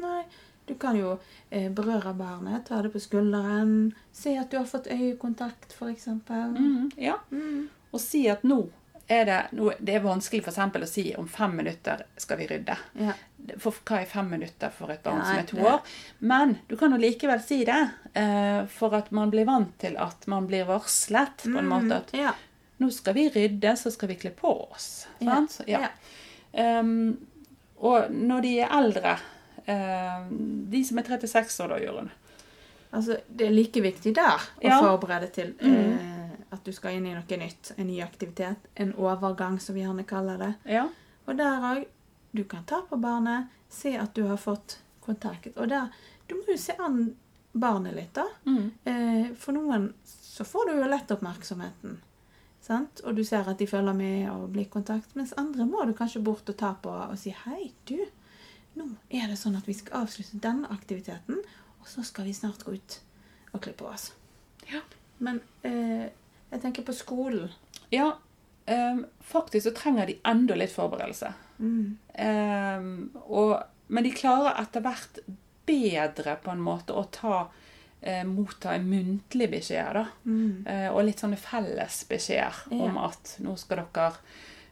Nei, du kan jo eh, berøre barnet, ta det på skulderen, si at du har fått øyekontakt, f.eks. Mm, ja. Mm. Og si at nå er det, noe, det er vanskelig for eksempel å si om fem minutter skal vi rydde. Ja. For hva er fem minutter for et barn Nei, som er to det- år? Men du kan jo likevel si det, eh, for at man blir vant til at man blir varslet på en måte. At Mm. Ja. nå skal vi rydde, så skal vi kle på oss. Sant? Ja. Um, og når de er eldre, eh, de som er 36 år da, Jørund Altså, det er like viktig der å Ja. forberede til Mm. At du skal inn i noe nytt. En ny aktivitet. En overgang, som vi gjerne kaller det. Ja. Og der òg Du kan ta på barnet, se at du har fått kontakt. Og der Du må jo se an barnet litt, da. Mm. Eh, for noen så får du jo lett oppmerksomheten. Sant? Og du ser at de følger med og blir kontakt. Mens andre må du kanskje bort og ta på og si Hei, du. Nå er det sånn at vi skal avslutte denne aktiviteten, og så skal vi snart gå ut og kle på oss. Ja. Men eh, jeg tenker på skolen. ja Um, faktisk så trenger de enda litt forberedelse. Mm. Um, og, men de klarer etter hvert bedre på en måte å ta eh, motta en muntlig beskjed, da. Mm. Eh, og litt sånne felles beskjeder Ja. om at nå skal dere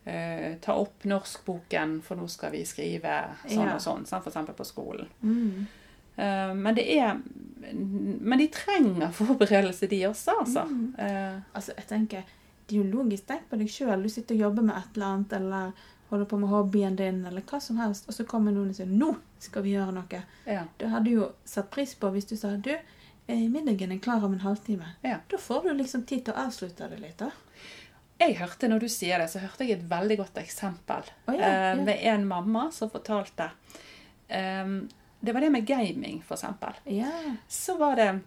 eh, ta opp norskboken, for nå skal vi skrive sånn Ja. og sånn, sant? for eksempel på skolen. Mm. Eh, men det er Men de trenger forberedelse, de også, altså. Mm. Eh, Altså, jeg tenker, Det er jo logisk. Tenk på deg sjøl. Du sitter og jobber med et eller annet, eller holder på med hobbyen din, eller hva som helst, og så kommer noen og sier 'Nå skal vi gjøre noe'. ja. Du hadde jo satt pris på hvis du sa 'Du, eh, middagen er klar om en halvtime'. Ja. Da får du liksom tid til å avslutte det litt, da. Jeg hørte, Når du sier det, så hørte jeg et veldig godt eksempel oh, ja, eh, ja. med en mamma som fortalte eh, Det var det med gaming, for eksempel. Ja. Så var det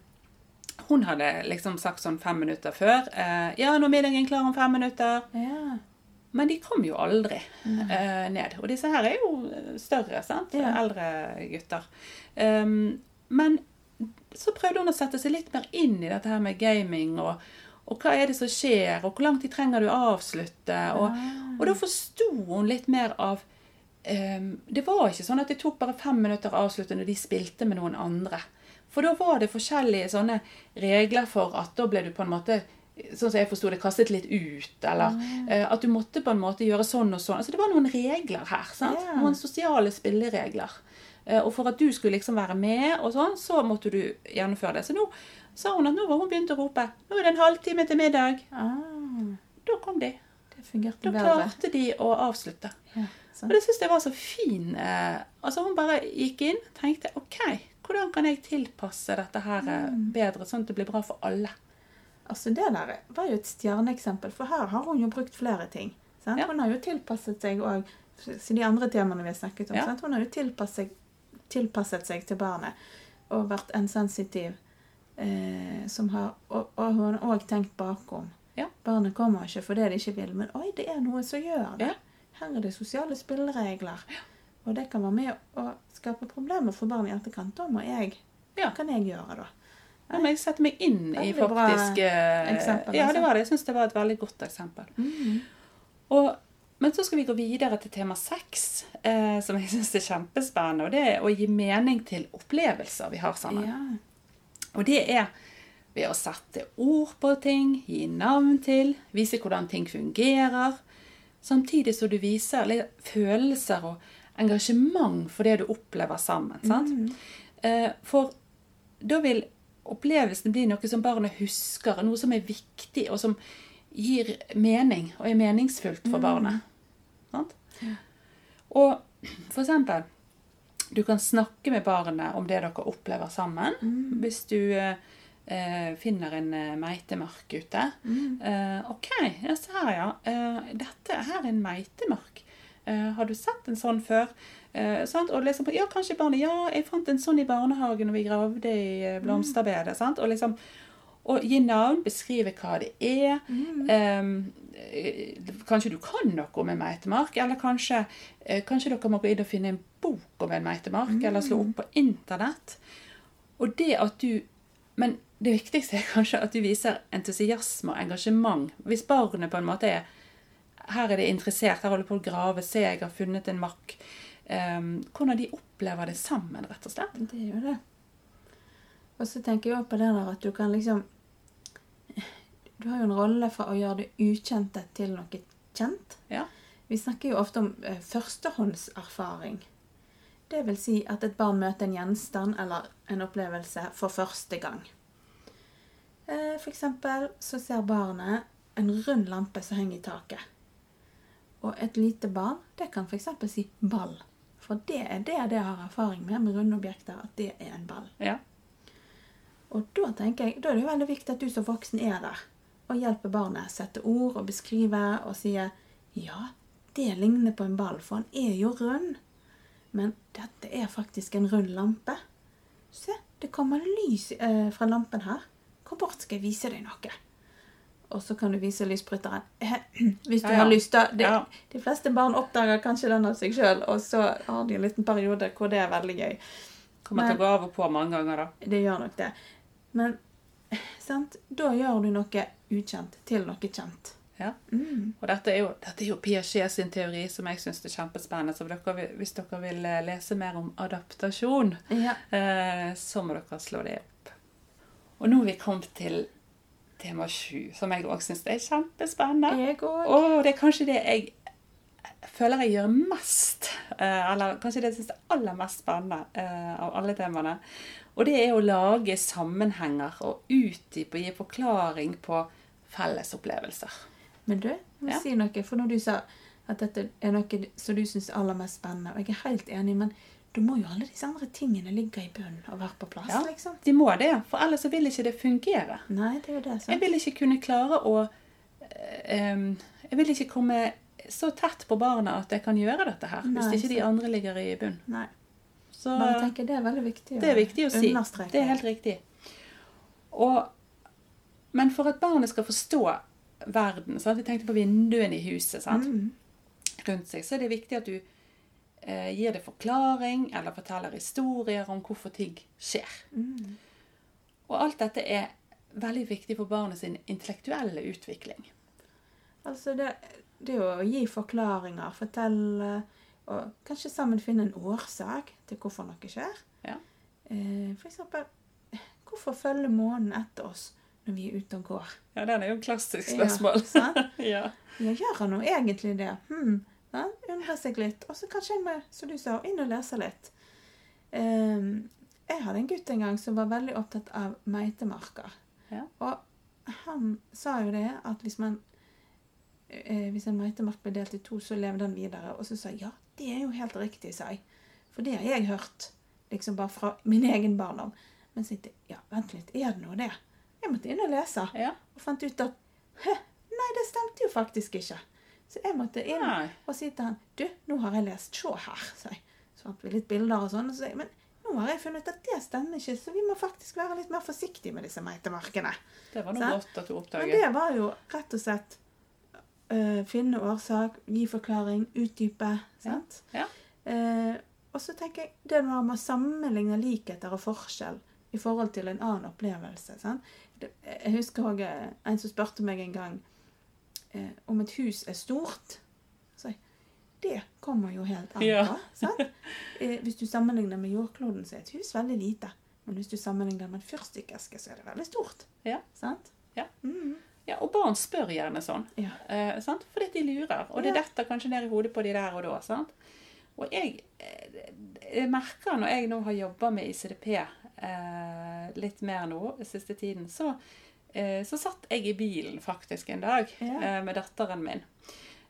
Hun hadde liksom sagt sånn fem minutter før. Eh, 'Ja, nå er middagen klar om fem minutter.' Yeah. Men de kom jo aldri eh, ned. Og disse her er jo større, sant? Yeah. Eldre gutter. Um, men så prøvde hun å sette seg litt mer inn i dette her med gaming, og, og hva er det som skjer, og hvor lang tid trenger du å avslutte? Og, og da forsto hun litt mer av Det var ikke sånn at det tok bare fem minutter å avslutte når de spilte med noen andre. For da var det forskjellige sånne regler for at da ble du på en måte Sånn som jeg forsto det, kastet litt ut, eller eh, at du måtte på en måte gjøre sånn og sånn. Altså Det var noen regler her. sant? Yeah. Noen sosiale spilleregler. Eh, og for at du skulle liksom være med, og sånn, så måtte du gjennomføre det. Så nå sa hun at nå var hun begynt å rope 'Nå er det en halvtime til middag'. Ah, Da kom de. det fungerte Da bedre. klarte de å avslutte. Ja, Og det syns jeg var så fin. Eh, altså Hun bare gikk inn tenkte OK, hvordan kan jeg tilpasse dette her eh, bedre, sånn at det blir bra for alle? Altså Det der var jo et stjerneeksempel, for her har hun jo brukt flere ting. Ja. Hun har jo tilpasset seg òg de andre temaene vi har snakket om. Ja. Hun har jo tilpasset, tilpasset seg til barnet og vært en sensitiv eh, som har Og, og hun har òg tenkt bakom. Ja. Barnet kommer ikke fordi det ikke vil, men oi, det er noe som gjør det. Ja. Her er det sosiale spilleregler. Og det kan være med å skape problemer for barn i etterkant. Da må jeg Ja. Hva kan jeg gjøre, da? Ja, må jeg sette meg inn i faktisk eh, eksempel, Ja, altså. det var det. Jeg syns det var et veldig godt eksempel. Mhm. Og, men så skal vi gå videre til tema seks, eh, som jeg syns er kjempespennende. Og det er å gi mening til opplevelser vi har sammen. Ja. Og det er ved å sette ord på ting, gi navn til, vise hvordan ting fungerer. Samtidig som du viser følelser og engasjement for det du opplever sammen. sant? Eh, For da vil opplevelsen bli noe som barnet husker, noe som er viktig, og som gir mening, og er meningsfullt for barnet. Sant? Og for eksempel du kan snakke med barnet om det dere opplever sammen. Hvis du eh, eh, finner en eh, meitemark ute. Eh, OK, ja, se her, ja. Eh, dette her er en meitemark. Eh, har du sett en sånn før? Eh, sant? Og liksom, ja, kanskje barnet Ja, jeg fant en sånn i barnehagen når vi gravde i eh, blomsterbedet. Sant? Og liksom og gi navn, beskrive hva det er. Mm. eh, kanskje du kan noe om en meitemark, eller kanskje, eh, kanskje dere må gå inn og finne en bok om en meitemark, eller slå opp på internett. Og det at du Men det viktigste er kanskje at du viser entusiasme og engasjement. Hvis barnet på en måte er Her er de interessert, her holder de på å grave, se, jeg har funnet en makk. Um, hvordan de opplever det sammen, rett og slett. Det er jo det. Og så tenker jeg også på det der at du kan liksom Du har jo en rolle for å gjøre det ukjente til noe kjent. Ja. Vi snakker jo ofte om eh, førstehåndserfaring. Det vil si at et barn møter en gjenstand eller en opplevelse for første gang. Eh, eksempel så ser barnet en rund lampe som henger i taket. Og et lite barn det kan f.eks. si ball. For det er det det har erfaring med med runde objekter, at det er en ball. Ja. Og da tenker jeg, da er det jo veldig viktig at du som voksen er der og hjelper barnet sette ord og beskrive og sier ja, det ligner på en ball, for han er jo rund. Men dette er faktisk en rund lampe. Se, det kommer lys eh, fra lampen her. Kom bort, skal jeg vise deg noe. Og så kan du vise lysbryteren. Eh, Hvis du Ja, ja. har lyst. da. De, Ja. de fleste barn oppdager kanskje den av seg sjøl, og så har de en liten periode hvor det er veldig gøy. Kommer til å gå av og på mange ganger, da. Det gjør nok det. Men sant? da gjør du noe ukjent til noe kjent. Ja. Mm. Og dette er jo, dette er jo Piaget sin teori, som jeg syns er kjempespennende. Så dere, hvis dere vil eh, lese mer om adaptasjon, Ja. eh, så må dere slå det opp. Og nå er vi kommet til tema sju, som jeg òg syns er kjempespennende. Jeg også. Og det er kanskje det jeg føler jeg gjør mest, eh, eller kanskje det jeg syns er aller mest spennende eh, av alle temaene. Og det er å lage sammenhenger og utdype og gi forklaring på felles opplevelser. Men du, jeg må Ja. si noe. For når du sa at dette er noe som du syns er aller mest spennende, og jeg er helt enig, men da må jo alle disse andre tingene ligge i bunnen og være på plass, Ja. liksom. De må det, for ellers vil ikke det fungere. Nei, det er jo det. Jeg vil ikke kunne klare å eh, Jeg vil ikke komme så tett på barna at jeg kan gjøre dette her, Nei, hvis ikke de andre ligger i bunn. Nei. Så Bare tenker det er veldig viktig å det er viktig å si. Det er helt riktig. Og, men for at barnet skal forstå verden sant? Vi tenkte på vinduene i huset sant? Mm. rundt seg. Så er det viktig at du gir det forklaring eller forteller historier om hvorfor ting skjer. Mm. Og alt dette er veldig viktig for barnets intellektuelle utvikling. Altså, det, det å gi forklaringer, fortelle og kanskje sammen finne en årsak til hvorfor noe skjer. Ja. Eh, for eksempel, hvorfor følger månen etter oss når vi er ute og går? Ja, den er jo et klassisk Ja, spørsmål. sant? ja. Ja, gjør han nå egentlig det? Hm, ja, undre seg litt. Og så kanskje jeg må, som du sa, inn og lese litt. Um, jeg hadde en gutt en gang som var veldig opptatt av meitemarker. Ja. Og han sa jo det at hvis man eh, Hvis en meitemark ble delt i to, så levde den videre. Og så sa jeg ja, det er jo helt riktig, sa jeg. For det har jeg hørt. Liksom bare fra min egen barndom. Men så tenkte jeg ja, vent litt, er det nå det? Jeg måtte inn og lese ja. og fant ut at nei, det stemte jo faktisk ikke. Så jeg måtte inn Nei. og si til han Du, nå har jeg lest. Se her, sa jeg. Svarte vi litt bilder og sånn. Og så jeg, men nå har jeg funnet ut at det stemmer ikke, så vi må faktisk være litt mer forsiktige med disse meitemarkene. Det var noe godt at du Men det var jo rett og slett uh, finne årsak, gi forklaring, utdype. Sant? Ja. Eh, og så tenker jeg det med å sammenligne likheter og forskjell i forhold til en annen opplevelse. Sant? Jeg husker også en som spurte meg en gang eh, om et hus er stort. Så det kommer jo helt an på. Ja. Eh, hvis du sammenligner med jordkloden, så er et hus veldig lite. Men hvis du sammenligner med en fyrstikkeske, så er det veldig stort. Ja. Sant? Ja. Mhm. Ja, og barn spør gjerne sånn. ja. Eh, sant? Fordi de lurer. Og det detter kanskje ned i hodet på de der og da. sant? Og jeg, eh, jeg merker når jeg nå har jobba med ICDP eh, litt mer nå siste tiden, så, så satt jeg i bilen faktisk en dag Ja. eh, med datteren min.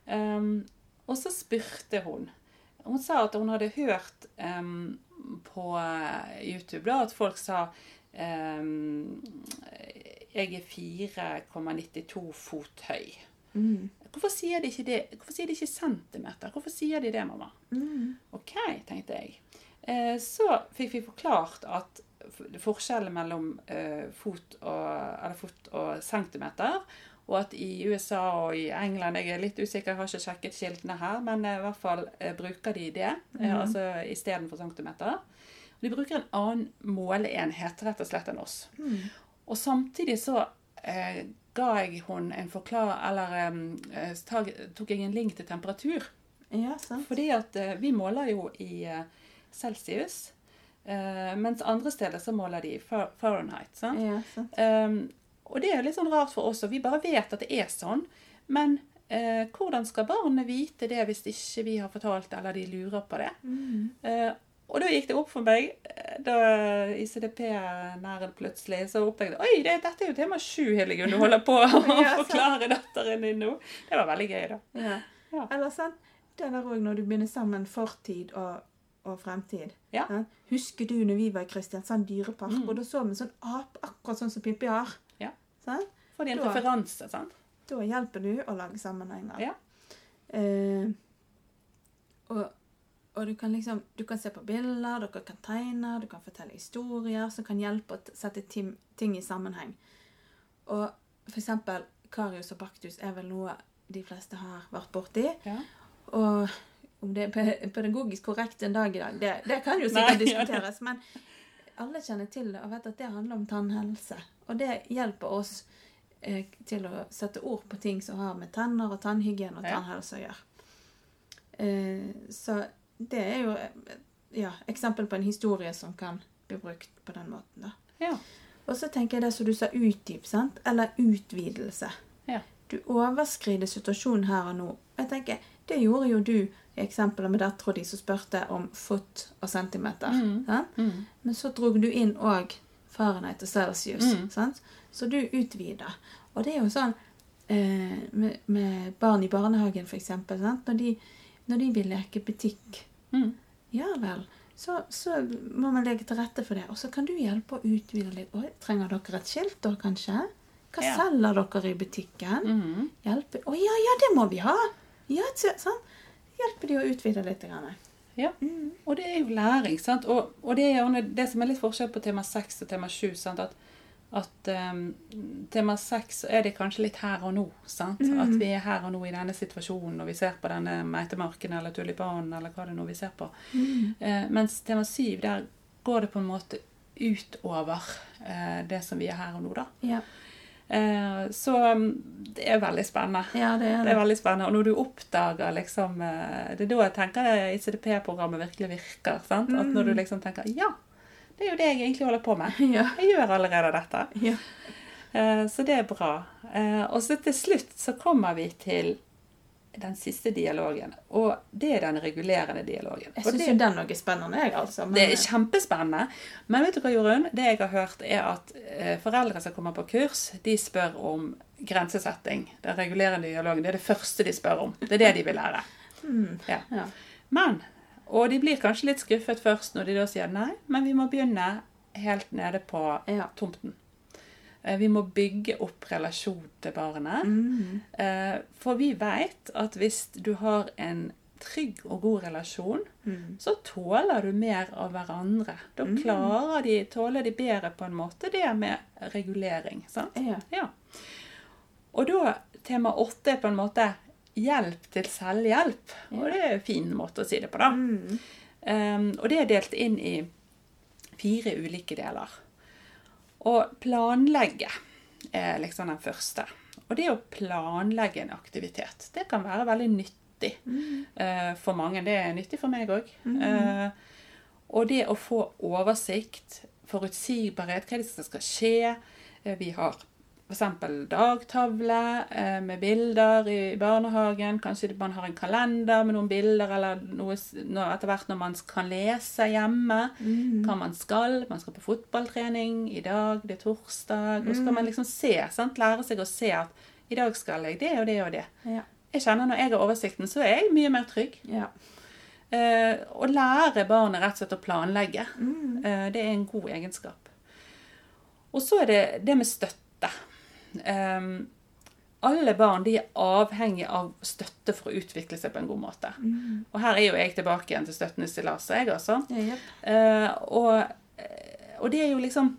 Um, og så spurte hun. Hun sa at hun hadde hørt um, på eh, YouTube da, at folk sa um, jeg er 4,92 fot høy. Mm. Hvorfor sier de ikke det? Hvorfor sier de ikke centimeter? Hvorfor sier de det, mamma? Mm. Ok, tenkte jeg. Eh, Så fikk vi forklart at forskjellen mellom eh, fot og, eller fot og centimeter, og at i USA og i England Jeg er litt usikker, jeg har ikke sjekket skiltene her, men eh, i hvert fall eh, bruker de det mm -hmm. altså istedenfor centimeter. De bruker en annen måleenhet rett og slett enn oss. Mm. Og samtidig så eh, ga jeg hun en forklar... Eller eh, tok jeg en link til temperatur. Ja, sant. Fordi at eh, vi måler jo i celsius, eh, mens andre steder så måler de Fahrenheit. Sant? Ja, sant. Um, og det er litt sånn rart for oss, og vi bare vet at det er sånn. Men uh, hvordan skal barnet vite det hvis ikke vi har fortalt det, eller de lurer på det? Mm. Uh, og da gikk det opp for meg, da ICDP-næren plutselig, så oppdaget Oi, det, dette er jo tema sju, Hildegunn, du holder på å Ja, forklare datteren din nå. Det var veldig gøy, da. Ja. Ja. Eller sant, det der òg når du begynner sammen fortid og, og fremtid. Ja. Husker du når vi var i Kristiansand dyrepark, Mm. og da så vi en sånn ape akkurat sånn som Pippi har? Ja. For Får de en Da- referanse, sant? Da hjelper du å lage sammenhenger. Ja. Eh, og, og du kan liksom Du kan se på bilder, dere kan tegne, du kan fortelle historier som kan hjelpe å sette tim, ting i sammenheng. Og for eksempel Karius og Baktus er vel noe de fleste har vært borti. Ja. Og om det er pedagogisk korrekt en dag i dag, det, det kan jo Nei, sikkert ja, diskuteres. Men alle kjenner til det og vet at det handler om tannhelse. Og det hjelper oss eh, til å sette ord på ting som har med tenner og tannhygiene og tannhelse å gjøre. Eh, så det er jo ja, eksempel på en historie som kan bli brukt på den måten. da. Ja. Og så tenker jeg det som du sa, utdyp, sant? Eller utvidelse. Ja. Du overskrider situasjonen her og nå. Jeg tenker, Det gjorde jo du eksempelet med tror de som spurte om fot og centimeter. Mm. Sant? Mm. Men så drog du inn òg Fahrenheit og Celsius. Mm. Sant? Så du utvider. Og det er jo sånn eh, med, med barn i barnehagen, eksempel. Når, de, når de vil leke butikk, Mm. ja vel, så, så må man legge til rette for det. Og så kan du hjelpe å utvide litt. Oi, trenger dere et skilt da, kanskje? Hva Ja. selger dere i butikken? Mm. Hjelpe Å ja, ja, det må vi ha! Ja, så- sånn. Hjelper de å utvide litt. Ja. Mm. Og det er jo læring, sant. Og, og det er jo det som er litt forskjell på tema 6 og tema 7. Sant? At, at um, tema 6 er det kanskje litt her og nå. Sant? Mm. At vi er her og nå i denne situasjonen, og vi ser på denne meitemarken eller tulipanen eller hva det er nå vi ser på. Mm. Eh, mens tema 7, der går det på en måte utover eh, det som vi er her og nå, da. Ja. Eh, så um, det er veldig spennende. ja, det er Det det. er veldig spennende. Og når du oppdager liksom eh, Det er da jeg tenker ICDP-programmet virkelig virker. sant? At når du liksom tenker Ja, det er jo det jeg egentlig holder på med. Ja. Jeg gjør allerede dette. ja. Eh, Så det er bra. Eh, Og så til slutt så kommer vi til den siste dialogen. Og det er den regulerende dialogen. Jeg syns jo den òg er spennende, jeg, altså. Men, det er kjempespennende. Men vet du hva, Jorunn? Det jeg har hørt, er at eh, foreldre som kommer på kurs, de spør om grensesetting. Den regulerende dialogen. Det er det første de spør om. Det er det de vil lære. mm, Ja. ja. Men, og de blir kanskje litt skuffet først når de da sier nei, men vi må begynne helt nede på ja. tomten. Eh, Vi må bygge opp relasjon til barnet. Mm, Eh, For vi vet at hvis du har en trygg og god relasjon, mm, så tåler du mer av hverandre. Da Mm. klarer de, tåler de bedre på en måte det med regulering. sant? ja. Ja. Og da, tema åtte er på en måte hjelp til selvhjelp. Og det er en fin måte å si det på, da. Mm, Um, og det er delt inn i fire ulike deler. Og planlegge er liksom den første. Og det å planlegge en aktivitet, det kan være veldig nyttig eh, for mange. Det er nyttig for meg òg. Eh, og det å få oversikt, forutsigbarhet, hva er det som skal skje. Uh, Vi har f.eks. dagtavle eh, med bilder i barnehagen. Kanskje man har en kalender med noen bilder, eller noe etter hvert når man kan lese hjemme hva man skal. Man skal på fotballtrening i dag, det er torsdag. Og så kan man liksom se, sant? lære seg å se at i dag skal jeg det og det og det. Ja. Jeg kjenner Når jeg har oversikten, så er jeg mye mer trygg. Ja. Eh, å lære barnet rett og slett å planlegge, eh, det er en god egenskap. Og så er det det med støtte. Ehm, alle barn de er avhengig av støtte for å utvikle seg på en god måte. Og her er jo jeg tilbake igjen til støttende stillaset, jeg også. Ja, Eh, og, eh, og det er jo liksom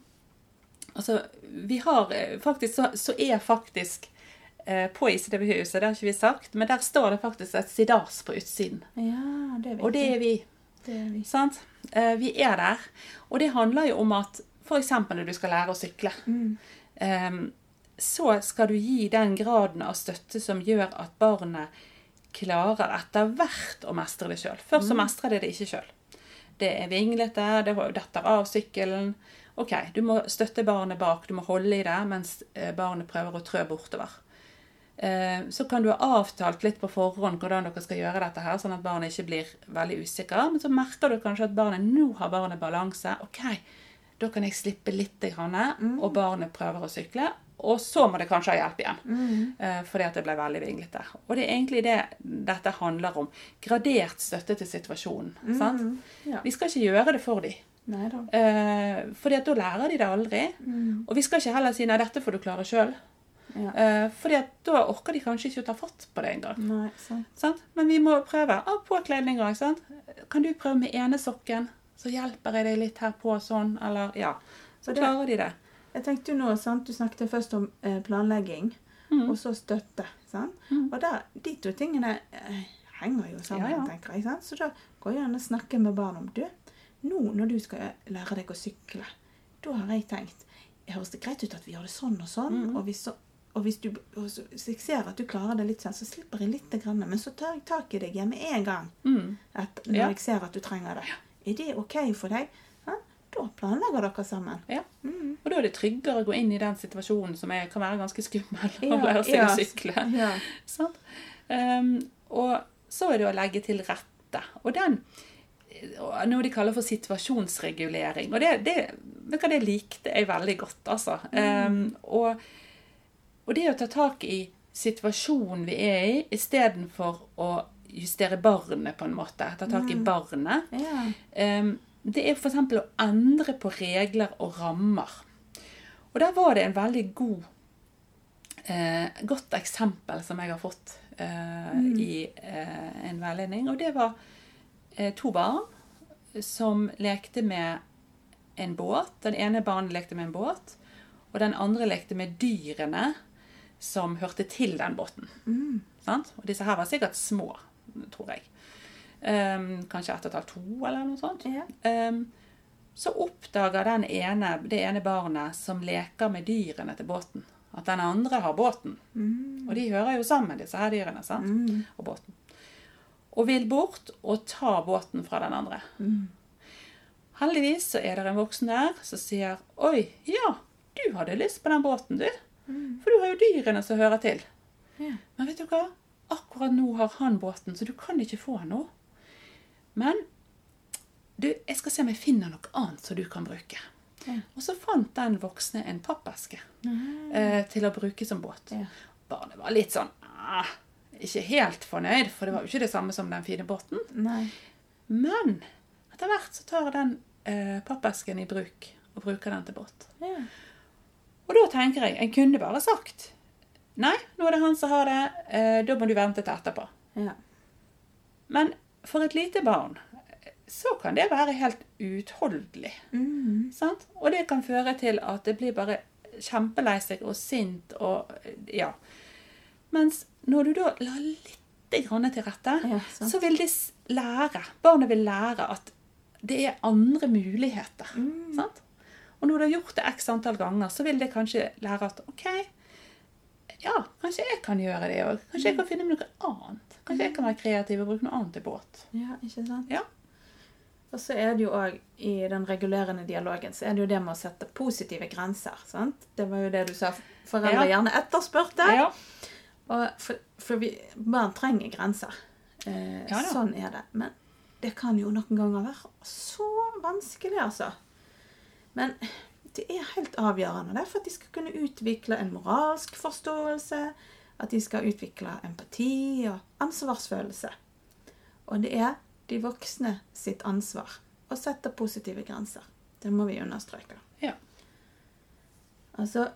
Altså, vi har eh, faktisk Så, så er faktisk uh, på ICDB-huset, det har ikke vi sagt, men der står det faktisk et sidas på utsiden. ja, det. Og det er vi. Det er vi. Sant? Uh, vi er der. Og det handler jo om at f.eks. når du skal lære å sykle, Mm. eh, så skal du gi den graden av støtte som gjør at barnet klarer etter hvert å mestre det sjøl. Først så mestrer det det ikke sjøl. Det er vinglete, det detter av sykkelen. OK, du må støtte barnet bak, du må holde i det mens eh, barnet prøver å trø bortover. Eh, Så kan du ha avtalt litt på forhånd hvordan dere skal gjøre dette, her, sånn at barnet ikke blir veldig usikker. Men så merker du kanskje at barnet nå har barnet balanse. OK, da kan jeg slippe litt, og barnet prøver å sykle. Og så må det kanskje ha hjelp igjen, mm. fordi at det ble veldig vinglete. Og det er egentlig det dette handler om. Gradert støtte til situasjonen. sant? Ja. Vi skal ikke gjøre det for dem. Neida. Eh, fordi at da lærer de det aldri. Og vi skal ikke heller si 'nei, dette får du klare sjøl'. Ja. Eh, fordi at da orker de kanskje ikke å ta fatt på det engang. Men vi må prøve. Av påkledninger, sant. Kan du prøve med ene sokken? Så hjelper jeg deg litt her på sånn, eller Ja. Så det- klarer de det. Jeg tenkte jo nå, sant? Du snakket først om eh, planlegging, Mm. og så støtte. Sant? Og der, de to tingene eh, henger jo sammen, Ja, ja. tenker jeg. Sant? Så da går jeg an å snakke med barn om Du, nå når du skal lære deg å sykle, da har jeg tenkt Høres det greit ut at vi gjør det sånn og sånn? Mm. Og, hvis, så, og hvis, du, og så, hvis jeg ser at du klarer det litt sånn, så slipper jeg litt, grann, men så tar jeg tak i deg igjen med en gang. Mm. At når Ja. jeg ser at du trenger det. Er det OK for deg? Da planlegger dere sammen. Ja. Mm. Og da er det tryggere å gå inn i den situasjonen som er, kan være ganske skummel, Ja, å lære seg ja. å sykle. Ja. Sånn. Um, og så er det å legge til rette. Og den noe de kaller for situasjonsregulering. Og det, det, det likte jeg veldig godt, altså. Ehm, og, og det å ta tak i situasjonen vi er i, istedenfor å justere barnet, på en måte. Ta tak i barnet. Ja. Ehm, det er f.eks. å endre på regler og rammer. Og der var det en veldig god eh, godt eksempel som jeg har fått eh, i eh, en veiledning. Og det var eh, to barn som lekte med en båt. Den ene barnet lekte med en båt, og den andre lekte med dyrene som hørte til den båten. Sant? Og disse her var sikkert små, tror jeg. Ehm, kanskje ett og et halvt, to, eller noe sånt. Ja. Um, så oppdager den ene, det ene barnet som leker med dyrene til båten, at den andre har båten. Og de hører jo sammen, disse her dyrene, sant? Mm. og båten. Og vil bort og ta båten fra den andre. Heldigvis så er det en voksen der som sier Oi, ja, du hadde lyst på den båten, du. For du har jo dyrene som hører til. Ja. Men vet du hva? Akkurat nå har han båten, så du kan ikke få noe. Men du, jeg skal se om jeg finner noe annet som du kan bruke. Ja. Og så fant den voksne en pappeske eh, til å bruke som båt. Ja. Barnet var litt sånn ah, ikke helt fornøyd, for det var jo ikke det samme som den fine båten. Nei. Men etter hvert så tar den eh, pappesken i bruk og bruker den til båt. Ja. Og da tenker jeg, en kunne bare sagt Nei, nå er det han som har det, eh, da må du vente til etterpå. Ja. Men for et lite barn så kan det være helt utholdelig. Mm. Sant? Og det kan føre til at det blir bare kjempelei seg og sint og ja. Mens når du da la litt til rette, Ja, så vil de lære. Barnet vil lære at det er andre muligheter. Mm. Sant? Og når du har gjort det x antall ganger, så vil det kanskje lære at OK, ja, kanskje jeg kan gjøre det òg. Kanskje jeg kan finne noe annet. Kanskje jeg kan være kreativ og bruke noe annet i båt. Ja, ikke sant? Ja. Og så er det jo òg i den regulerende dialogen så er det jo det med å sette positive grenser. sant? Det var jo det du sa foreldre Ja. gjerne etterspurte. Ja. For, for vi, barn trenger grenser. Eh, Ja sånn er det. Men det kan jo noen ganger være så vanskelig, altså. Men det er helt avgjørende det, for at de skal kunne utvikle en moralsk forståelse. At de skal utvikle empati og ansvarsfølelse. Og det er de voksne sitt ansvar å sette positive grenser. Det må vi understreke. Ja. Altså,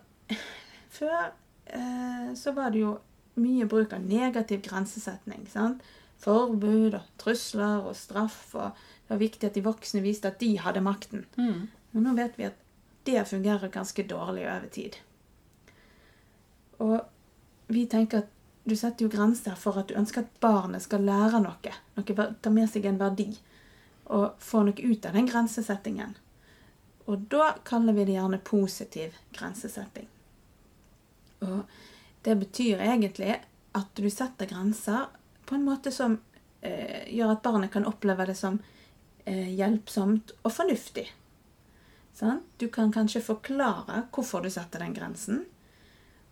før eh, så var det jo mye bruk av negativ grensesetning. sant? Forbud og trusler og straff. og Det var viktig at de voksne viste at de hadde makten. Mm. Men nå vet vi at det fungerer ganske dårlig over tid. Og vi tenker at du setter jo grenser for at du ønsker at barnet skal lære noe. noe ta med seg en verdi. Og få noe ut av den grensesettingen. Og da kaller vi det gjerne positiv grensesetting. Og det betyr egentlig at du setter grenser på en måte som eh, gjør at barnet kan oppleve det som eh, hjelpsomt og fornuftig. Sant? Du kan kanskje forklare hvorfor du setter den grensen.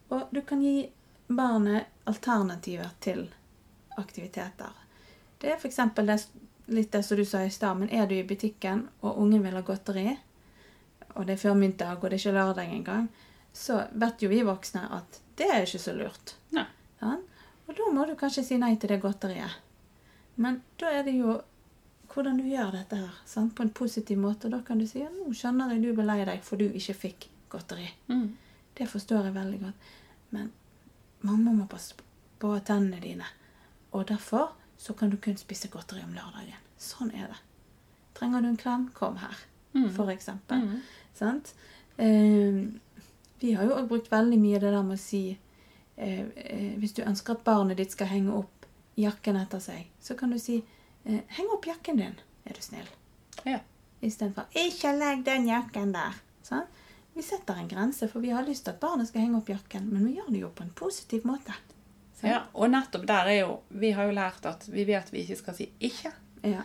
Og du kan gi barnet alternativer til aktiviteter. Det er f.eks. Litt det som du sa i stad, men er du i butikken og ungen vil ha godteri, og det er før middag og det er ikke lørdag engang, så vet jo vi voksne at det er ikke så lurt. Sant? Og da må du kanskje si nei til det godteriet. Men da er det jo hvordan du gjør dette her sant? på en positiv måte. Og Da kan du si ja, nå skjønner jeg du ble lei deg for du ikke fikk godteri. Mm. Det forstår jeg veldig godt. Men mamma må passe på tennene dine. Og derfor så kan du kun spise godteri om lørdagen. Sånn er det. Trenger du en klem? Kom her, Mm. for eksempel. Mm. Sant? Eh, vi har jo også brukt veldig mye det der med å si eh, eh, Hvis du ønsker at barnet ditt skal henge opp jakken etter seg, så kan du si Heng opp jakken din, er du snill. Ja. Istedenfor 'Ikke legg den jakken der'. Sånn? Vi setter en grense, for vi har lyst til at barnet skal henge opp jakken, men vi gjør det jo på en positiv måte. Sånn? ja. Og nettopp der er jo Vi har jo lært at vi vet vi ikke skal si 'ikke'. Ja.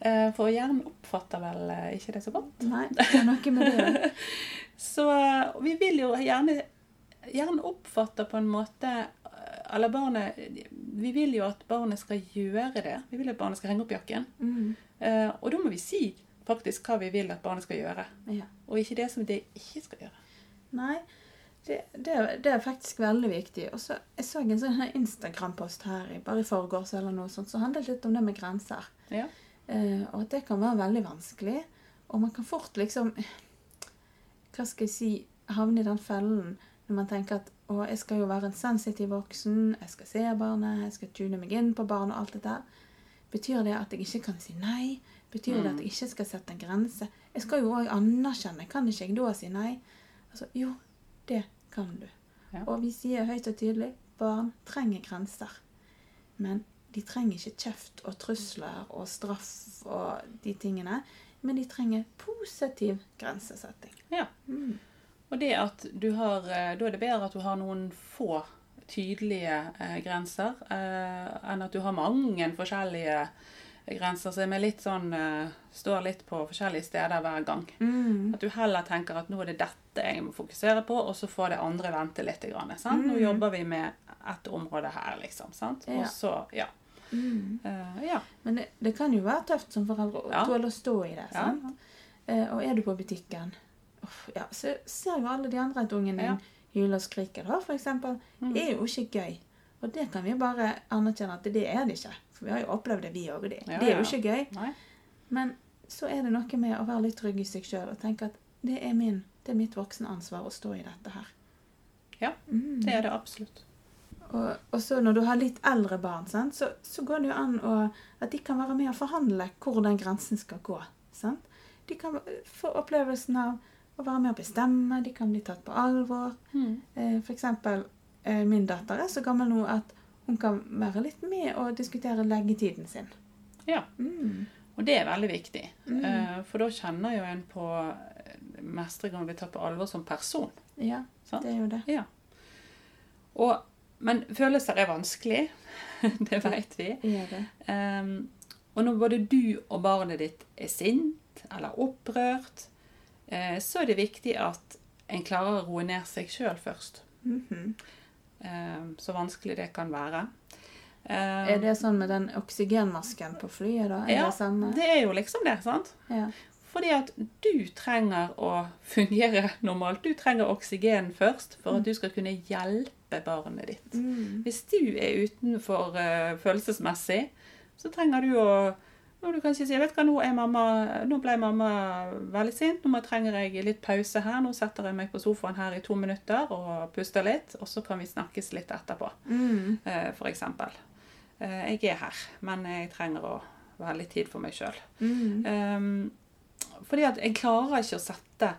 Eh, For hjernen oppfatter vel eh, ikke det så godt. Nei, det er noe med det. Så eh, vi vil jo gjerne Hjernen oppfatter på en måte eh, Eller barnet Vi vil jo at barnet skal gjøre det. Vi vil at barnet skal henge opp jakken. Mm. Eh, Og da må vi si faktisk hva vi vil at barnet skal gjøre. Ja. Og ikke det som det ikke skal gjøre. Nei, det, det, det er faktisk veldig viktig. Og så Jeg så en sånn Instagram-post her bare i forgårs eller noe sånt, som handlet litt om det med grenser. Ja. Eh, og at det kan være veldig vanskelig. Og man kan fort liksom Hva skal jeg si Havne i den fellen når man tenker at å, jeg skal jo være en sensitiv voksen, jeg skal se barnet, jeg skal tune meg inn på barnet og alt dette. Betyr det at jeg ikke kan si nei? Betyr det at jeg ikke skal sette en grense? Jeg skal jo òg anerkjenne. Kan ikke jeg da si nei? Altså, jo, det kan du. Ja. Og vi sier høyt og tydelig barn trenger grenser. Men de trenger ikke kjeft og trusler og straff og de tingene. Men de trenger positiv grensesetting. ja. Mm. Og det at du har eh, Da er det bedre at du har noen få tydelige eh, grenser, eh, enn at du har mange forskjellige grenser som er litt sånn eh, Står litt på forskjellige steder hver gang. Mm. At du heller tenker at nå er det dette jeg må fokusere på, og så får det andre vente litt. Grann, sant? Nå Mm. jobber vi med ett område her, liksom. Sant? Og så, ja. Mm. Uh, ja. Men det, det kan jo være tøft som foreldre å Ja. tåle å stå i det. ja. sant? Eh, og er du på butikken, ja, så ser jo alle de andre at ungen din Ja. hyler og skriker. da, eksempel. Mm. Det er jo ikke gøy. Og det kan vi bare anerkjenne at det er det ikke. For vi har jo opplevd det, vi òg. Det, Ja, det er jo ikke gøy. Nei. Men så er det noe med å være litt trygg i seg sjøl og tenke at det er, min, det er mitt voksenansvar å stå i dette her. Ja, Mm. det er det absolutt. Og, og så når du har litt eldre barn, sant, så, så går det jo an å, at de kan være med og forhandle hvor den grensen skal gå. Sant? De kan få opplevelsen av å være med og bestemme, de kan bli tatt på alvor. Mm. Eh, eksempel, eh, min datter er så gammel nå at hun kan være litt med og diskutere leggetiden sin. Ja. Mm. Og det er veldig viktig. Mm. Eh, For da kjenner jo en på mestring og bli tatt på alvor som person. Ja, Sant? det er jo det. Ja. Og, men følelser er vanskelig. det vet vi. Er det. Ehm, og når både du og barnet ditt er sint eller opprørt, eh, så er det viktig at en klarer å roe ned seg sjøl først. Mm -hmm. så vanskelig det kan være. Ehm, Er det sånn med den oksygenmasken på flyet, da? Er Ja, det det er jo liksom det, sant? Ja. Fordi at du trenger å fungere normalt. Du trenger oksygen først for at du skal kunne hjelpe barnet ditt. Mm. Hvis du er utenfor eh, følelsesmessig, så trenger du å når du kanskje sier, vet du hva, nå, mamma, nå ble mamma veldig sint, nå trenger jeg litt pause her. Nå setter jeg meg på sofaen her i to minutter og puster litt, og så kan vi snakkes litt etterpå, Mm. eh, for eksempel. Eh, jeg er her, men jeg trenger å være litt tid for meg sjøl. Mm. Um, fordi at jeg klarer ikke å sette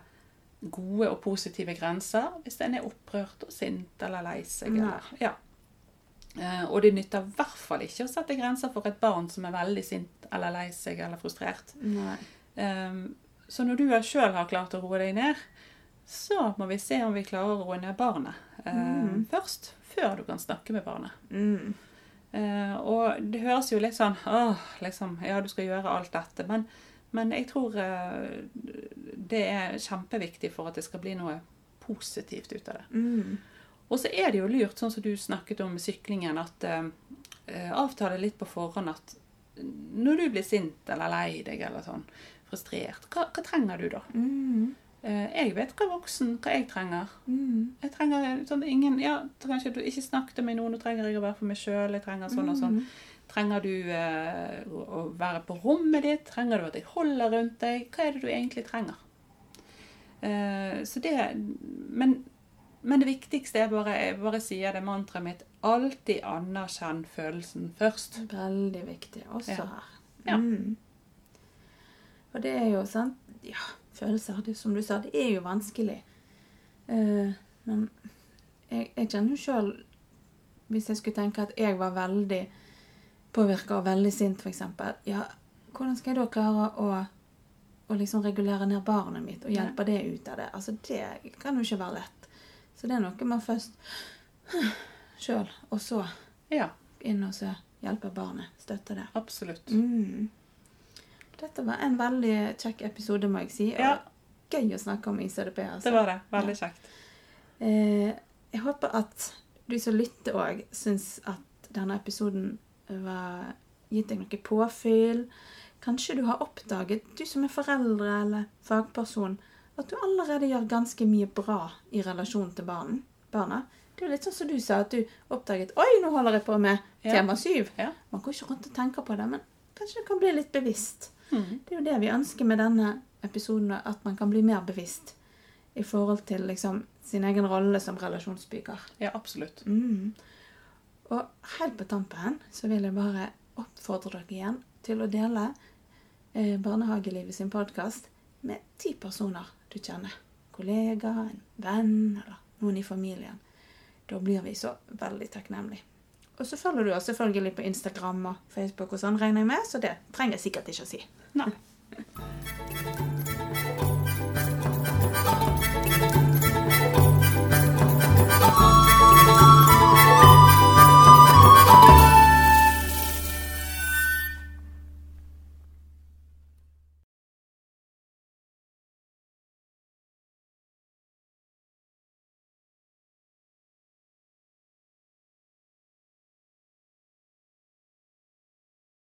gode og positive grenser hvis en er opprørt og sint eller lei seg. Eller, ja. Eh, og det nytter i hvert fall ikke å sette grenser for et barn som er veldig sint eller lei seg eller frustrert. Um, så når du sjøl har klart å roe deg ned, så må vi se om vi klarer å roe ned barnet eh, Mm. først. Før du kan snakke med barnet. Mm. Uh, og det høres jo litt sånn åh, liksom, ja, du skal gjøre alt dette. Men, men jeg tror uh, det er kjempeviktig for at det skal bli noe positivt ut av det. Mm. Og så er det jo lurt, sånn som du snakket om syklingen, at eh, eh, avtale litt på forhånd at når du blir sint eller lei deg eller sånn, frustrert, hva, hva trenger du da? Mm. Eh, jeg vet hva voksen, hva jeg trenger. Mm. Jeg trenger sånn ingen Ja, kanskje du ikke snakket med noen, nå, trenger jeg å være for meg sjøl, jeg trenger sånn og sånn. Mm. Trenger du eh, å være på rommet ditt? Trenger du at jeg holder rundt deg? Hva er det du egentlig trenger? Eh, så det men, men det viktigste er bare Jeg bare sier det mantraet mitt. Alltid anerkjenn følelsen først. Veldig viktig, også Ja. her. Ja. Mm. Og det er jo sant Ja, følelser, det, som du sa, det er jo vanskelig. Uh, men jeg, jeg kjenner jo sjøl Hvis jeg skulle tenke at jeg var veldig påvirka og veldig sint, f.eks. Ja, hvordan skal jeg da klare å, å liksom regulere ned barnet mitt og hjelpe det ut av det? Altså, det kan jo ikke være lett. Så det er noe man først sjøl, og så Ja, inn og så hjelper barnet. Støtter det. absolutt. Mm. Dette var en veldig kjekk episode, må jeg si. Og Ja. gøy å snakke om ICDP. Altså. Det var det. Veldig kjekt. Eh, jeg håper at du som lytter òg syns at denne episoden var gitt deg noe påfyll. Kanskje du har oppdaget, du som er foreldre eller fagperson, at du allerede gjør ganske mye bra i relasjon til barn, barna. Det er jo litt sånn som du sa, at du oppdaget Oi, nå holder jeg på med tema syv. Ja. Man går ikke rundt og tenker på det, men kanskje det kan bli litt bevisst. Mm. Det er jo det vi ønsker med denne episoden, at man kan bli mer bevisst i forhold til liksom, sin egen rolle som relasjonsbygger. Ja, absolutt. Mm. Og helt på tampen så vil jeg bare oppfordre dere igjen til å dele eh, Barnehagelivet sin podkast med ti personer du kjenner. Kollega, en venn eller noen i familien. Da blir vi så veldig takknemlige. Og så følger du oss selvfølgelig på Instagram og Facebook og sånn, regner jeg med, så det trenger jeg sikkert ikke å si. Nei.